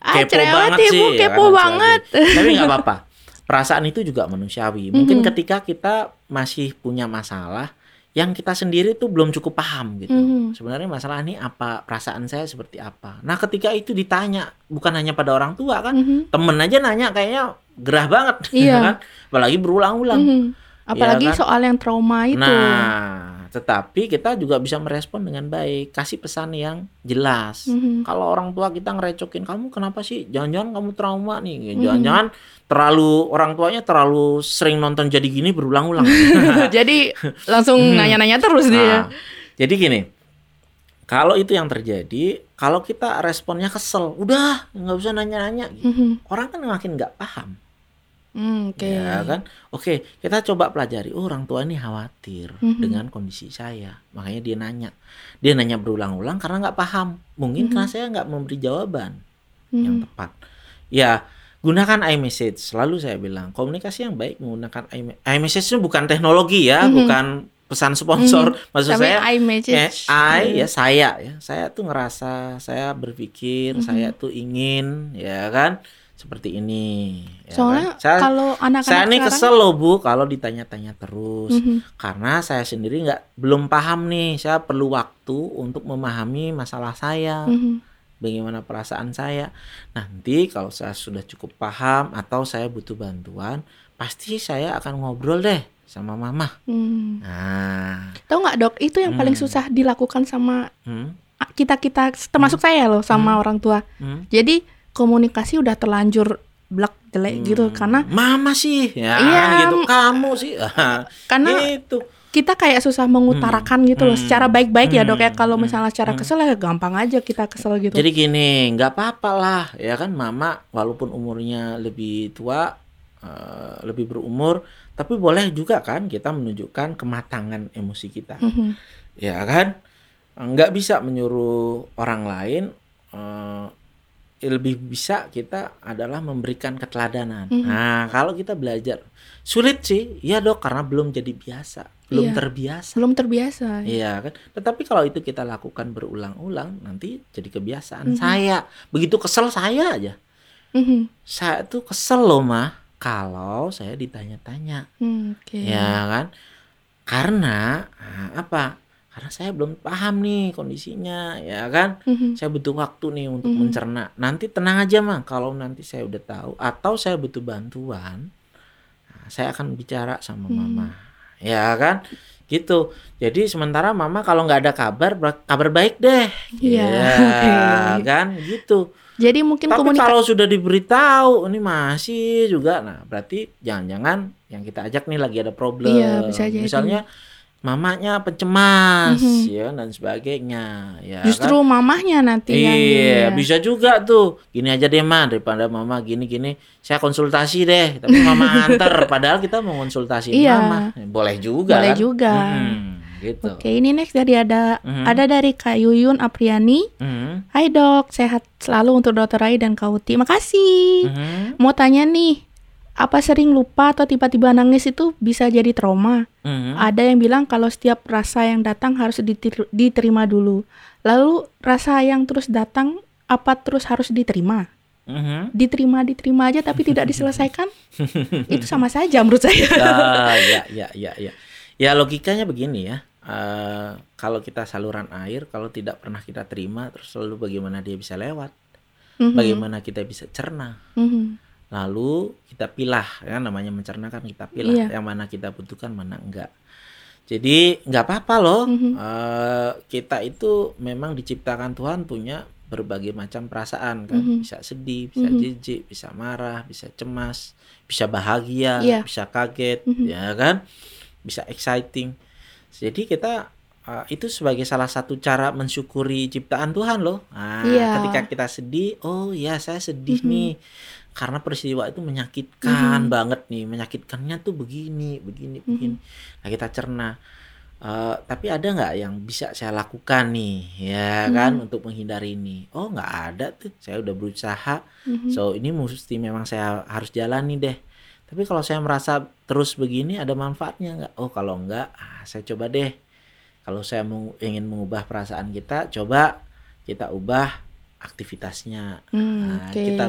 ah,
kepo
cerewet
banget
ibu,
sih ya
kepo
kan,
banget.
Tapi nggak apa-apa. Perasaan itu juga manusiawi. Mungkin
Mhm.
ketika kita masih punya masalah yang kita sendiri tuh belum cukup paham gitu.
Mhm.
Sebenarnya masalah ini apa? Perasaan saya seperti apa? Nah, ketika itu ditanya bukan hanya pada orang tua kan,
Mhm.
temen aja nanya kayaknya gerah banget,
Iya.
kan? Apalagi berulang-ulang.
Mhm. Apalagi
kan?
soal yang trauma itu.
Nah, tetapi kita juga bisa merespon dengan baik, kasih pesan yang jelas.
Mhm.
Kalau orang tua kita ngerecokin kamu kenapa sih? Jangan-jangan kamu trauma nih.
Mhm.
Jangan-jangan terlalu orang tuanya terlalu sering nonton jadi gini berulang-ulang.
Jadi langsung
Hmm.
nanya-nanya terus dia.
Nah, jadi gini, kalau itu yang terjadi, kalau kita responnya kesel, udah nggak usah nanya-nanya. gitu.
Mhm.
Orang kan makin nggak paham,
Hmm, Oke.
ya kan? Oke, kita coba pelajari. Oh, orang tua ini khawatir
Mhm.
dengan kondisi saya, makanya dia nanya. Dia nanya berulang-ulang karena nggak paham. Mungkin
Mhm.
karena saya nggak memberi jawaban yang
Mhm.
tepat. Ya, gunakan iMessage. Selalu saya bilang, komunikasi yang baik menggunakan iMessage. iMessage itu bukan teknologi ya,
Mhm.
bukan pesan sponsor. Maksud
Tapi
saya
iMessage.
Eh, I ya saya ya saya tuh ngerasa saya berpikir
Mhm.
saya tuh ingin ya kan seperti ini ya
Soalnya
kan? saya
kalau anak-anak
saya ini
sekarang-
kesel loh bu kalau ditanya-tanya terus
Mhm.
karena saya sendiri nggak belum paham nih saya perlu waktu untuk memahami masalah saya
Mhm.
bagaimana perasaan saya nanti kalau saya sudah cukup paham atau saya butuh bantuan pasti saya akan ngobrol deh sama mama
Hmm.
nah
Tahu nggak dok? Itu yang paling
Hmm.
susah dilakukan sama
hmm,
kita kita termasuk saya loh sama orang tua.
hmm.
Jadi komunikasi udah terlanjur blak jelek gitu.
Hmm,
karena
mama sih ya
Iya,
gitu. kamu sih.
Karena
gitu.
kita kayak susah mengutarakan gitu loh.
Hmm.
secara baik-baik ya dok ya.
Hmm.
kalau
Hmm.
misalnya secara kesel ya gampang aja kita kesel gitu.
Jadi gini, nggak apa-apa lah, ya kan? Mama walaupun umurnya lebih tua, eh, lebih berumur, tapi boleh juga kan kita menunjukkan kematangan emosi kita,
Mhm.
ya kan? Nggak bisa menyuruh orang lain, eh, lebih bisa kita adalah memberikan keteladanan.
Mhm.
Nah, kalau kita belajar, sulit sih, ya dok, karena belum jadi biasa, belum
Iya.
terbiasa.
belum terbiasa
Iya kan. Tetapi kalau itu kita lakukan berulang-ulang nanti jadi kebiasaan.
Mhm.
Saya begitu kesel saya aja.
Mhm.
Saya tuh kesel loh mah kalau saya ditanya-tanya.
Hmm, oke
Ya kan. Karena ah, apa? Karena saya belum paham nih kondisinya, ya kan?
Mhm.
Saya butuh waktu nih untuk
Mhm.
mencerna. Nanti tenang aja mah kalau nanti saya udah tahu atau saya butuh bantuan, nah, saya akan bicara sama
Hmm.
mama. Ya kan? Gitu. Jadi sementara mama kalau nggak ada kabar, kabar baik deh.
Iya,
Ya, kan? Gitu.
jadi mungkin
Tapi
komunikasi
kalau sudah diberitahu ini masih juga, nah berarti jangan-jangan yang kita ajak nih lagi ada problem.
Iya, bisa jadi.
Misalnya mamanya pencemas,
Mhm.
ya dan sebagainya, ya
justru
kan?
mamahnya nanti yang
Iya,
ya.
bisa juga tuh. Gini aja deh, Ma, daripada mama gini-gini, saya konsultasi deh, tapi mama antar padahal kita mau konsultasi
Iya.
mama. Boleh juga
Boleh
kan?
juga.
Mm-mm, gitu.
Oke, ini next dari ada
Mhm.
ada dari Kak Yuyun Apriani.
Mhm,
Hai dok, sehat selalu untuk Dokter Rai dan Kauti. Makasih.
mhm,
Mau tanya nih, apa sering lupa atau tiba-tiba nangis itu bisa jadi trauma?
mhm.
Ada yang bilang kalau setiap rasa yang datang harus diter- diterima dulu. Lalu rasa yang terus datang apa terus harus diterima?
Mhm.
Diterima diterima aja tapi tidak diselesaikan? itu sama saja menurut saya.
Ah, ya, ya, ya, ya. Ya logikanya begini ya. Eh, kalau kita saluran air, kalau tidak pernah kita terima, terus lalu bagaimana dia bisa lewat?
Mhm,
Bagaimana kita bisa cerna?
mhm.
Lalu kita pilah, ya namanya mencerna kan kita pilah
Iya.
yang mana kita butuhkan, mana enggak. Jadi nggak apa-apa loh.
Mhm.
Eh, kita itu memang diciptakan Tuhan punya berbagai macam perasaan kan.
Mhm.
Bisa sedih, bisa
Mhm.
jijik, bisa marah, bisa cemas, bisa bahagia,
Iya.
bisa kaget,
Mhm.
ya kan? Bisa exciting. Jadi kita uh, itu sebagai salah satu cara mensyukuri ciptaan Tuhan loh. Nah,
Iya.
ketika kita sedih, oh ya saya sedih
Mhm.
nih karena peristiwa itu menyakitkan
Mhm.
banget nih. Menyakitkannya tuh begini, begini,
Mhm.
begini. Nah, kita cerna. Eh, tapi ada nggak yang bisa saya lakukan nih, ya kan,
Mhm.
untuk menghindari ini? Oh, nggak ada tuh. Saya udah berusaha.
Mhm.
So ini mesti memang saya harus jalani deh. Tapi kalau saya merasa terus begini ada manfaatnya nggak? Oh kalau nggak, ah, saya coba deh. Kalau saya mau ingin mengubah perasaan kita, coba kita ubah aktivitasnya.
Hmm,
Nah,
Oke.
kita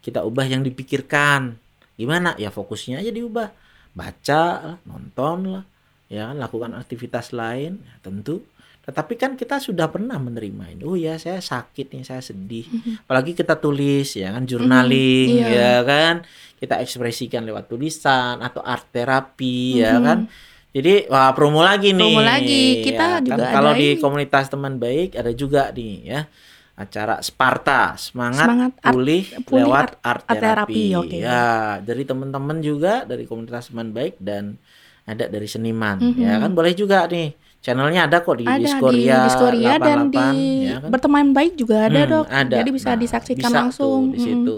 kita ubah yang dipikirkan. Gimana? Ya fokusnya aja diubah. Baca, lah, nonton lah, ya kan, lakukan aktivitas lain, ya, tentu. Tetapi kan kita sudah pernah menerima ini. Oh ya, saya sakit nih, saya sedih.
Mhm.
Apalagi kita tulis ya kan, journaling
iya.
ya kan. Kita ekspresikan lewat tulisan atau art terapi ya
Mhm.
kan. Jadi wah promo lagi nih.
Promo lagi. Kita
ya
juga
kan? Kalau
ada
di
ini.
komunitas teman baik ada juga nih ya acara Sparta semangat,
Semangat art-
pulih,
pulih
lewat art,
art
terapi.
terapi, oke.
Ya, dari teman-teman juga dari komunitas teman baik dan ada dari seniman
Mhm.
ya kan boleh juga nih. Channelnya ada kok di
ada
Diskoria,
di Diskoria dan di
88, ya kan?
berteman baik juga ada
Hmm,
dok.
ada.
Jadi bisa
Nah,
disaksikan
bisa
langsung.
tuh di situ.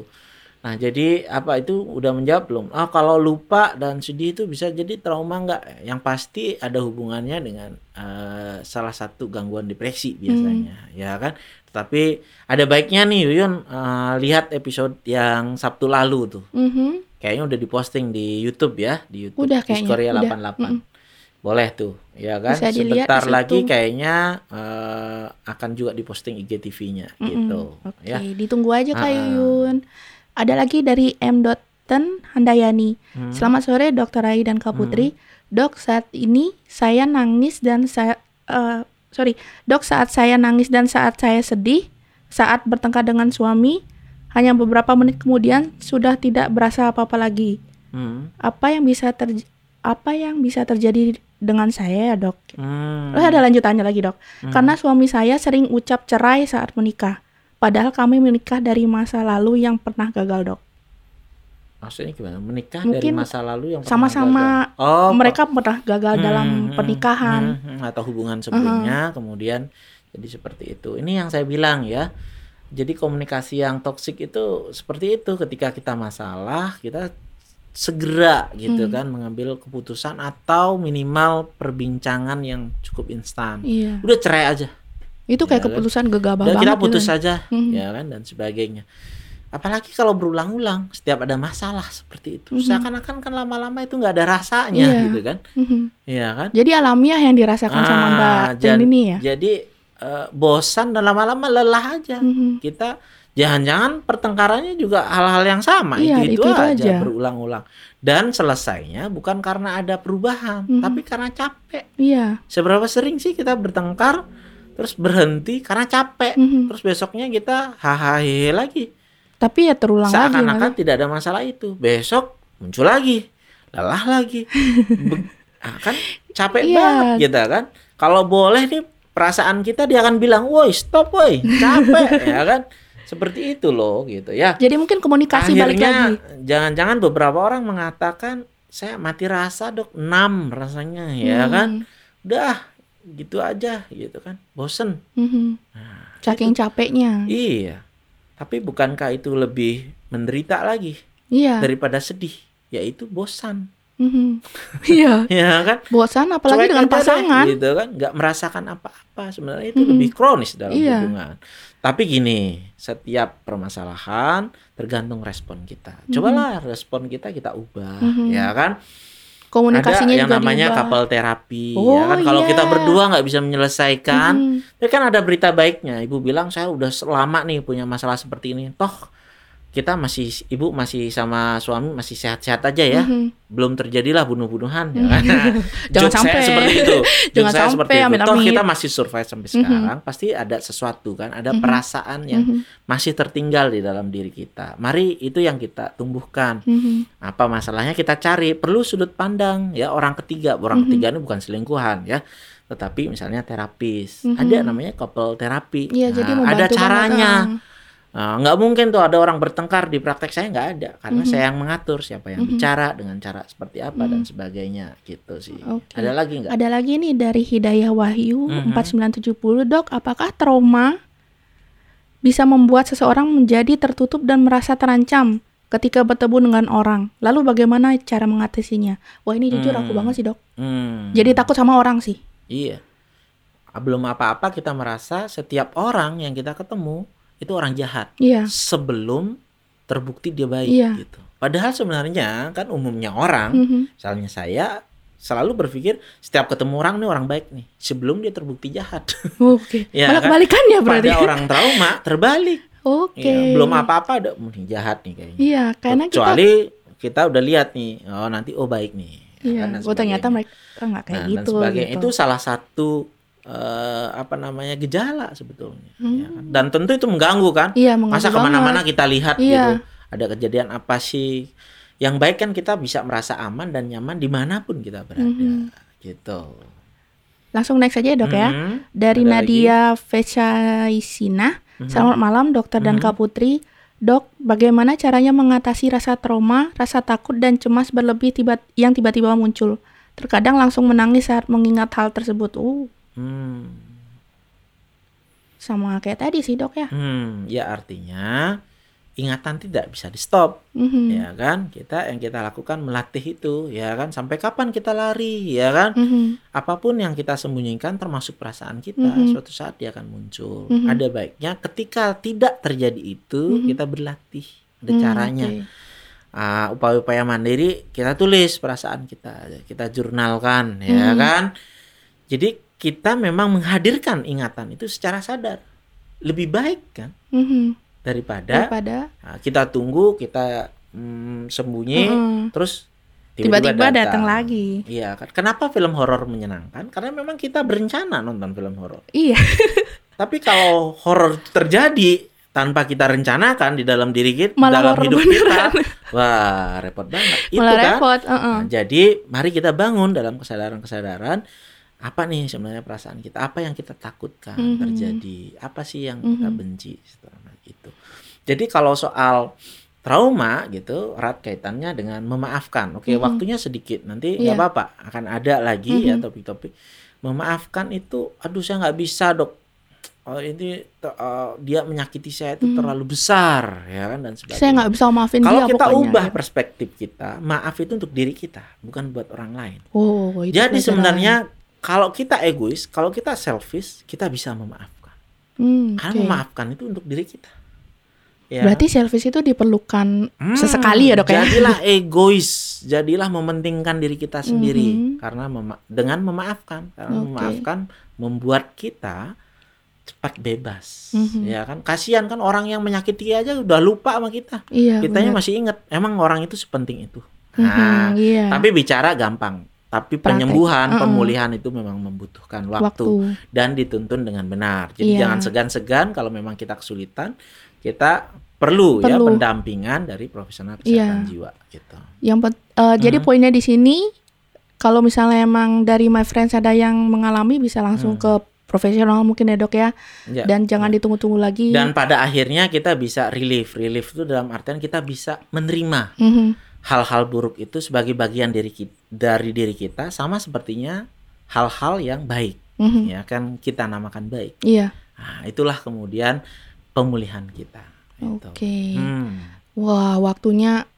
Nah, jadi apa itu udah menjawab belum? Ah, kalau lupa dan sedih itu bisa jadi trauma nggak? Yang pasti ada hubungannya dengan eh, salah satu gangguan depresi biasanya, ya kan? Tetapi ada baiknya nih Yuyun eh, lihat episode yang Sabtu lalu tuh.
Mhm.
Kayaknya udah diposting di YouTube ya, di YouTube
Udah kayaknya,
Diskoria
udah.
88.
Mm-mm.
Boleh tuh, ya kan?
Bisa dilihat
Sebentar lagi kayaknya eh, akan juga diposting IGTV-nya
Mm-mm.
gitu,
Oke,
ya.
ditunggu aja Kak
Ah, ah.
Yuyun. Ada lagi dari M. Ten Handayani.
Hmm.
Selamat sore Dokter Rai dan Kak Putri. Dok, saat ini saya nangis dan saya eh, sorry, dok saat saya nangis dan saat saya sedih, saat bertengkar dengan suami, hanya beberapa menit kemudian sudah tidak berasa apa-apa lagi.
Hmm.
Apa yang bisa ter apa yang bisa terjadi dengan saya ya dok?
Hmm.
Oh, ada lanjutannya lagi dok.
Hmm.
Karena suami saya sering ucap cerai saat menikah. Padahal kami menikah dari masa lalu yang pernah gagal dok.
Maksudnya gimana? Menikah dari
Mungkin
masa lalu yang
sama-sama
gagal. Oh,
mereka pernah gagal
hmm,
dalam
hmm,
pernikahan.
hmm, hmm, atau hubungan sebelumnya, kemudian jadi seperti itu. Ini yang saya bilang ya. Jadi komunikasi yang toksik itu seperti itu. Ketika kita masalah, kita segera gitu
Hmm.
kan mengambil keputusan atau minimal perbincangan yang cukup instan.
Iya.
Udah cerai aja.
Itu kayak
Ya kan?
keputusan gegabah
Dan
banget.
kita
gitu.
putus saja,
Mhm.
ya kan dan sebagainya. Apalagi kalau berulang-ulang, setiap ada masalah seperti itu,
Mhm.
seakan-akan kan lama-lama itu nggak ada rasanya,
Iya.
gitu kan?
Mhm.
Iya kan?
Jadi alamiah yang dirasakan sama
Ah,
Mbak
jan-
Jen ini ya.
Jadi eh, bosan dan lama-lama lelah aja.
Mhm.
Kita jangan-jangan pertengkarannya juga hal-hal yang sama,
Iya,
itu, itu aja,
aja.
berulang-ulang. Dan selesainya bukan karena ada perubahan,
Mhm.
tapi karena capek.
Iya.
Seberapa sering sih kita bertengkar terus berhenti karena capek,
Mhm.
terus besoknya kita hahaha lagi.
Tapi ya terulang lagi.
Seakan-akan tidak ada masalah itu. Besok muncul lagi, lelah lagi. Be- ah, kan capek
Iya.
banget gitu kan. Kalau boleh nih perasaan kita dia akan bilang, "Woi, stop woi, capek." ya kan? Seperti itu loh gitu ya.
Jadi mungkin komunikasi balik
Akhirnya
lagi.
jangan-jangan beberapa orang mengatakan saya mati rasa, Dok. 6 rasanya ya
Hmm.
kan. Udah gitu aja gitu kan. Bosen.
Mhm.
Nah,
Saking capeknya.
Iya. Tapi bukankah itu lebih menderita lagi
Iya.
daripada sedih? Yaitu bosan.
Mhm. Iya.
Ya kan?
Bosan apalagi
Cuek
dengan
deh,
pasangan.
gitu kan nggak merasakan apa-apa sebenarnya itu
Mhm.
lebih kronis dalam
Iya.
hubungan tapi gini setiap permasalahan tergantung respon kita cobalah respon kita kita ubah
Mhm.
ya kan
Komunikasinya
ada yang
juga
namanya
diubah.
couple terapi
Oh,
ya kan kalau
iya.
kita berdua nggak bisa menyelesaikan
Mhm.
tapi kan ada berita baiknya ibu bilang saya udah lama nih punya masalah seperti ini toh kita masih ibu masih sama suami masih sehat-sehat aja ya
Mhm.
belum terjadilah bunuh-bunuhan ya kan
Jangan sampai.
seperti itu
Jangan
saya
sampai,
seperti itu toh
amit-amit.
kita masih survive sampai
Mhm.
sekarang pasti ada sesuatu kan ada
Mhm.
perasaan yang
Mhm.
masih tertinggal di dalam diri kita mari itu yang kita tumbuhkan
Mhm.
apa masalahnya kita cari perlu sudut pandang ya orang ketiga orang
Mhm.
ketiga ini bukan selingkuhan ya tetapi misalnya terapis
Mhm.
ada namanya couple terapi
jadi
Nah, ada caranya
ah.
Nah, nggak mungkin tuh ada orang bertengkar di praktek saya nggak ada karena
Mhm.
saya yang mengatur siapa yang
Mhm.
bicara dengan cara seperti apa dan
Mhm.
sebagainya gitu sih
Oke.
ada lagi nggak
Ada lagi nih dari Hidayah Wahyu
Mhm.
4970 dok, apakah trauma bisa membuat seseorang menjadi tertutup dan merasa terancam ketika bertemu dengan orang? Lalu bagaimana cara mengatasinya? Wah ini jujur aku
Hmm.
banget sih dok.
Hmm,
Jadi takut sama orang sih.
iya belum apa-apa kita merasa setiap orang yang kita ketemu itu orang jahat
Iya.
sebelum terbukti dia baik
Iya.
gitu padahal sebenarnya kan umumnya orang
Mhm.
misalnya saya selalu berpikir setiap ketemu orang nih orang baik nih sebelum dia terbukti jahat
Oke.
Iya,
Malah
kan?
berarti.
pada orang trauma terbalik
Oke.
Ya, belum apa-apa ada nih jahat nih kayaknya.
Iya, karena kita
Kecuali kita udah lihat nih, oh nanti oh baik nih. ya
Iya,
kan, dan
oh ternyata mereka nggak kayak
Nah, dan
gitu.
sebagainya.
gitu.
Itu salah satu eh, apa namanya gejala sebetulnya.
Hmm.
ya kan. Dan tentu itu mengganggu kan.
Iya, mengganggu
Masa ke
mana-mana
kita lihat
Iya.
gitu. Ada kejadian apa sih? Yang baik kan kita bisa merasa aman dan nyaman di mana pun kita berada.
Mhm.
Gitu.
Langsung next aja ya, dok ya.
Mhm.
Dari
Ada
Nadia Fesaisina.
Mhm.
Selamat malam dokter dan
Mhm.
Kak Putri. Dok, bagaimana caranya mengatasi rasa trauma, rasa takut dan cemas berlebih tiba yang tiba-tiba muncul? Terkadang langsung menangis saat mengingat hal tersebut. Uh,
Hmm.
sama kayak tadi sih dok ya.
Hmm, ya artinya ingatan tidak bisa di stop.
Mhm.
ya kan kita yang kita lakukan melatih itu ya kan sampai kapan kita lari ya kan
Mhm.
apa pun yang kita sembunyikan termasuk perasaan kita
Mhm.
suatu saat dia akan muncul
Mhm.
ada baiknya ketika tidak terjadi itu
Mhm.
kita berlatih ada
Hmm,
caranya
oke.
Ah, upaya-upaya mandiri kita tulis perasaan kita kita jurnalkan ya
Mhm.
kan jadi kita memang menghadirkan ingatan itu secara sadar lebih baik kan
Mhm.
daripada
Daripada
Nah, kita tunggu, kita mm, sembunyi,
Mhm.
terus
tiba-tiba datang lagi.
Iya kan? Kenapa film horor menyenangkan? Karena memang kita berencana nonton film horor.
Iya.
Tapi kalau horor itu terjadi tanpa kita rencanakan di dalam diri kita,
Malah
dalam hidup
beneran.
kita, wah repot banget. Itu
Malah
kan.
repot. heeh.
Nah, jadi mari kita bangun dalam kesadaran-kesadaran apa nih sebenarnya perasaan kita, apa yang kita takutkan
Mhm.
terjadi, apa sih yang kita
Mhm.
benci, setelah itu. Jadi kalau soal trauma gitu erat kaitannya dengan memaafkan. Oke,
Mhm.
waktunya sedikit. Nanti nggak apa-apa, akan ada lagi ya
Mhm.
topik-topik. Memaafkan itu, aduh saya nggak bisa dok. Oh, ini eh, dia menyakiti saya itu
Mhm.
terlalu besar ya kan dan sebagainya.
Saya nggak bisa maafin
Kalau
dia
kita
pokoknya.
ubah perspektif kita, maaf itu untuk diri kita, bukan buat orang lain.
Oh, itu
Jadi sebenarnya kalau kita egois, kalau kita selfish, kita bisa memaafkan.
Hmm,
Karena
oke.
memaafkan itu untuk diri kita. Ya.
Berarti selfish itu diperlukan
Hmm,
sesekali ya dok ya?
Jadilah egois, jadilah mementingkan diri kita sendiri
Mhm.
karena mema- dengan memaafkan, karena
Oke.
memaafkan membuat kita cepat bebas,
Mhm.
ya kan? Kasihan kan orang yang menyakiti aja udah lupa sama kita,
Iya.
kitanya
benar.
masih inget. Emang orang itu sepenting itu.
Mhm,
Nah,
iya.
tapi bicara gampang, tapi
Praktek.
penyembuhan,
Uh-uh.
pemulihan itu memang membutuhkan waktu,
waktu.
dan dituntun dengan benar. Jadi
Iya.
jangan segan-segan kalau memang kita kesulitan, kita perlu, ya
Perlu.
pendampingan dari profesional kesehatan
Iya.
jiwa gitu.
Yang pet- eh, jadi poinnya di sini kalau misalnya emang dari my friends ada yang mengalami bisa langsung
Hmm.
ke profesional mungkin ya dok ya.
Ya.
Dan jangan ditunggu-tunggu lagi.
Dan pada akhirnya kita bisa relief. Relief itu dalam artian kita bisa menerima
Mhm,
hal-hal buruk itu sebagai bagian dari ki- dari diri kita sama sepertinya hal-hal yang baik
mhm.
ya kan kita namakan baik.
Iya.
Nah, itulah kemudian pemulihan kita.
Oke.
Hmm.
Wah waktunya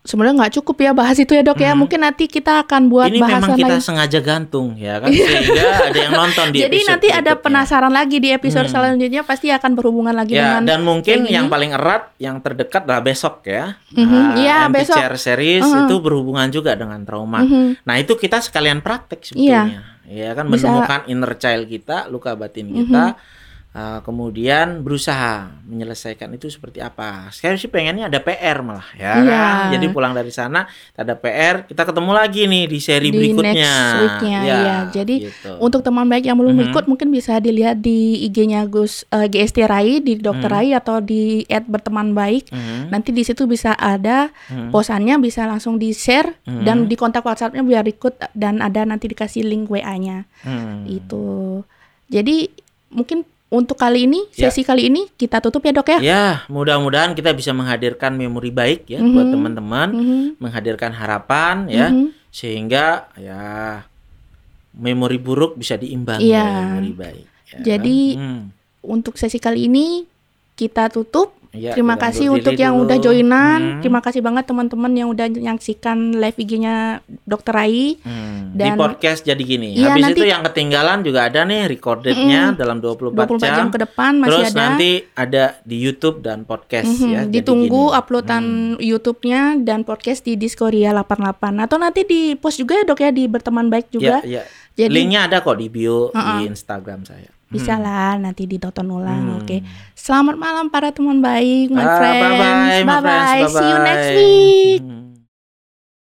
sebenarnya nggak cukup ya bahas itu ya dok ya.
Mhm.
Mungkin nanti kita akan buat
Ini memang
bahasan
kita
lain.
sengaja gantung ya kan sehingga ada yang nonton di
Jadi
episode
nanti ada penasaran lagi di episode
Hmm.
selanjutnya pasti akan berhubungan lagi
Ya,
dengan
dan mungkin yang
gini.
paling erat, yang terdekat adalah besok ya.
Mhm, iya,
MT
besok.
Series
Mhm.
itu berhubungan juga dengan trauma.
Mhm.
Nah, itu kita sekalian praktek sebetulnya. Ya kan
Bisa-
menemukan inner child kita, luka batin kita. Uh, kemudian berusaha menyelesaikan itu seperti apa. Saya sih pengennya ada PR malah ya
Iya.
kan. Jadi pulang dari sana ada PR, kita ketemu lagi nih di seri
Di
berikutnya.
next weeknya,
Ya,
iya. Jadi,
gitu.
Untuk teman baik yang belum
Mhm.
ikut mungkin bisa dilihat di IG-nya Gus eh, GST Rai di Dokter
Mhm.
Rai atau di berteman baik.
Mhm,
Nanti di situ bisa ada
mhm,
posannya bisa langsung di share
Mhm.
dan di kontak WhatsApp-nya biar ikut dan ada nanti dikasih link WA-nya
mhm.
itu. Jadi mungkin untuk kali ini
Ya.
sesi kali ini kita tutup ya dok ya.
Ya, mudah-mudahan kita bisa menghadirkan memori baik ya buat
Mhm.
teman-teman,
Mhm,
menghadirkan harapan ya,
mhm.
sehingga ya memori buruk bisa diimbangi oleh memori baik. ya
Jadi?
Hmm.
Untuk sesi kali ini kita tutup.
Ya,
Terima kasih untuk yang
dulu.
udah joinan.
Hmm,
Terima kasih banget teman-teman yang udah nyaksikan live IG-nya Dokter Rai.
hmm.
dan-
di podcast jadi gini.
Iya,
Habis
nanti-
itu yang ketinggalan juga ada nih recordednya dalam 24,
24 jam
jam.
ke depan masih
Terus
ada.
nanti ada di YouTube dan podcast
Mhm,
ya. jadi
Ditunggu
gini.
uploadan
Hmm.
YouTube-nya dan podcast di Diskoria 88 atau nanti di post juga ya dok ya di berteman baik juga.
Ya, ya.
Jadi
Linknya ada kok di bio
Uh-uh.
di Instagram saya.
Bisa
Hmm.
lah nanti ditonton ulang.
Hmm.
Oke. Selamat malam para teman baik, my
Ah,
friends.
Bye bye, my friends.
Bye-bye. See you next week.
Hmm.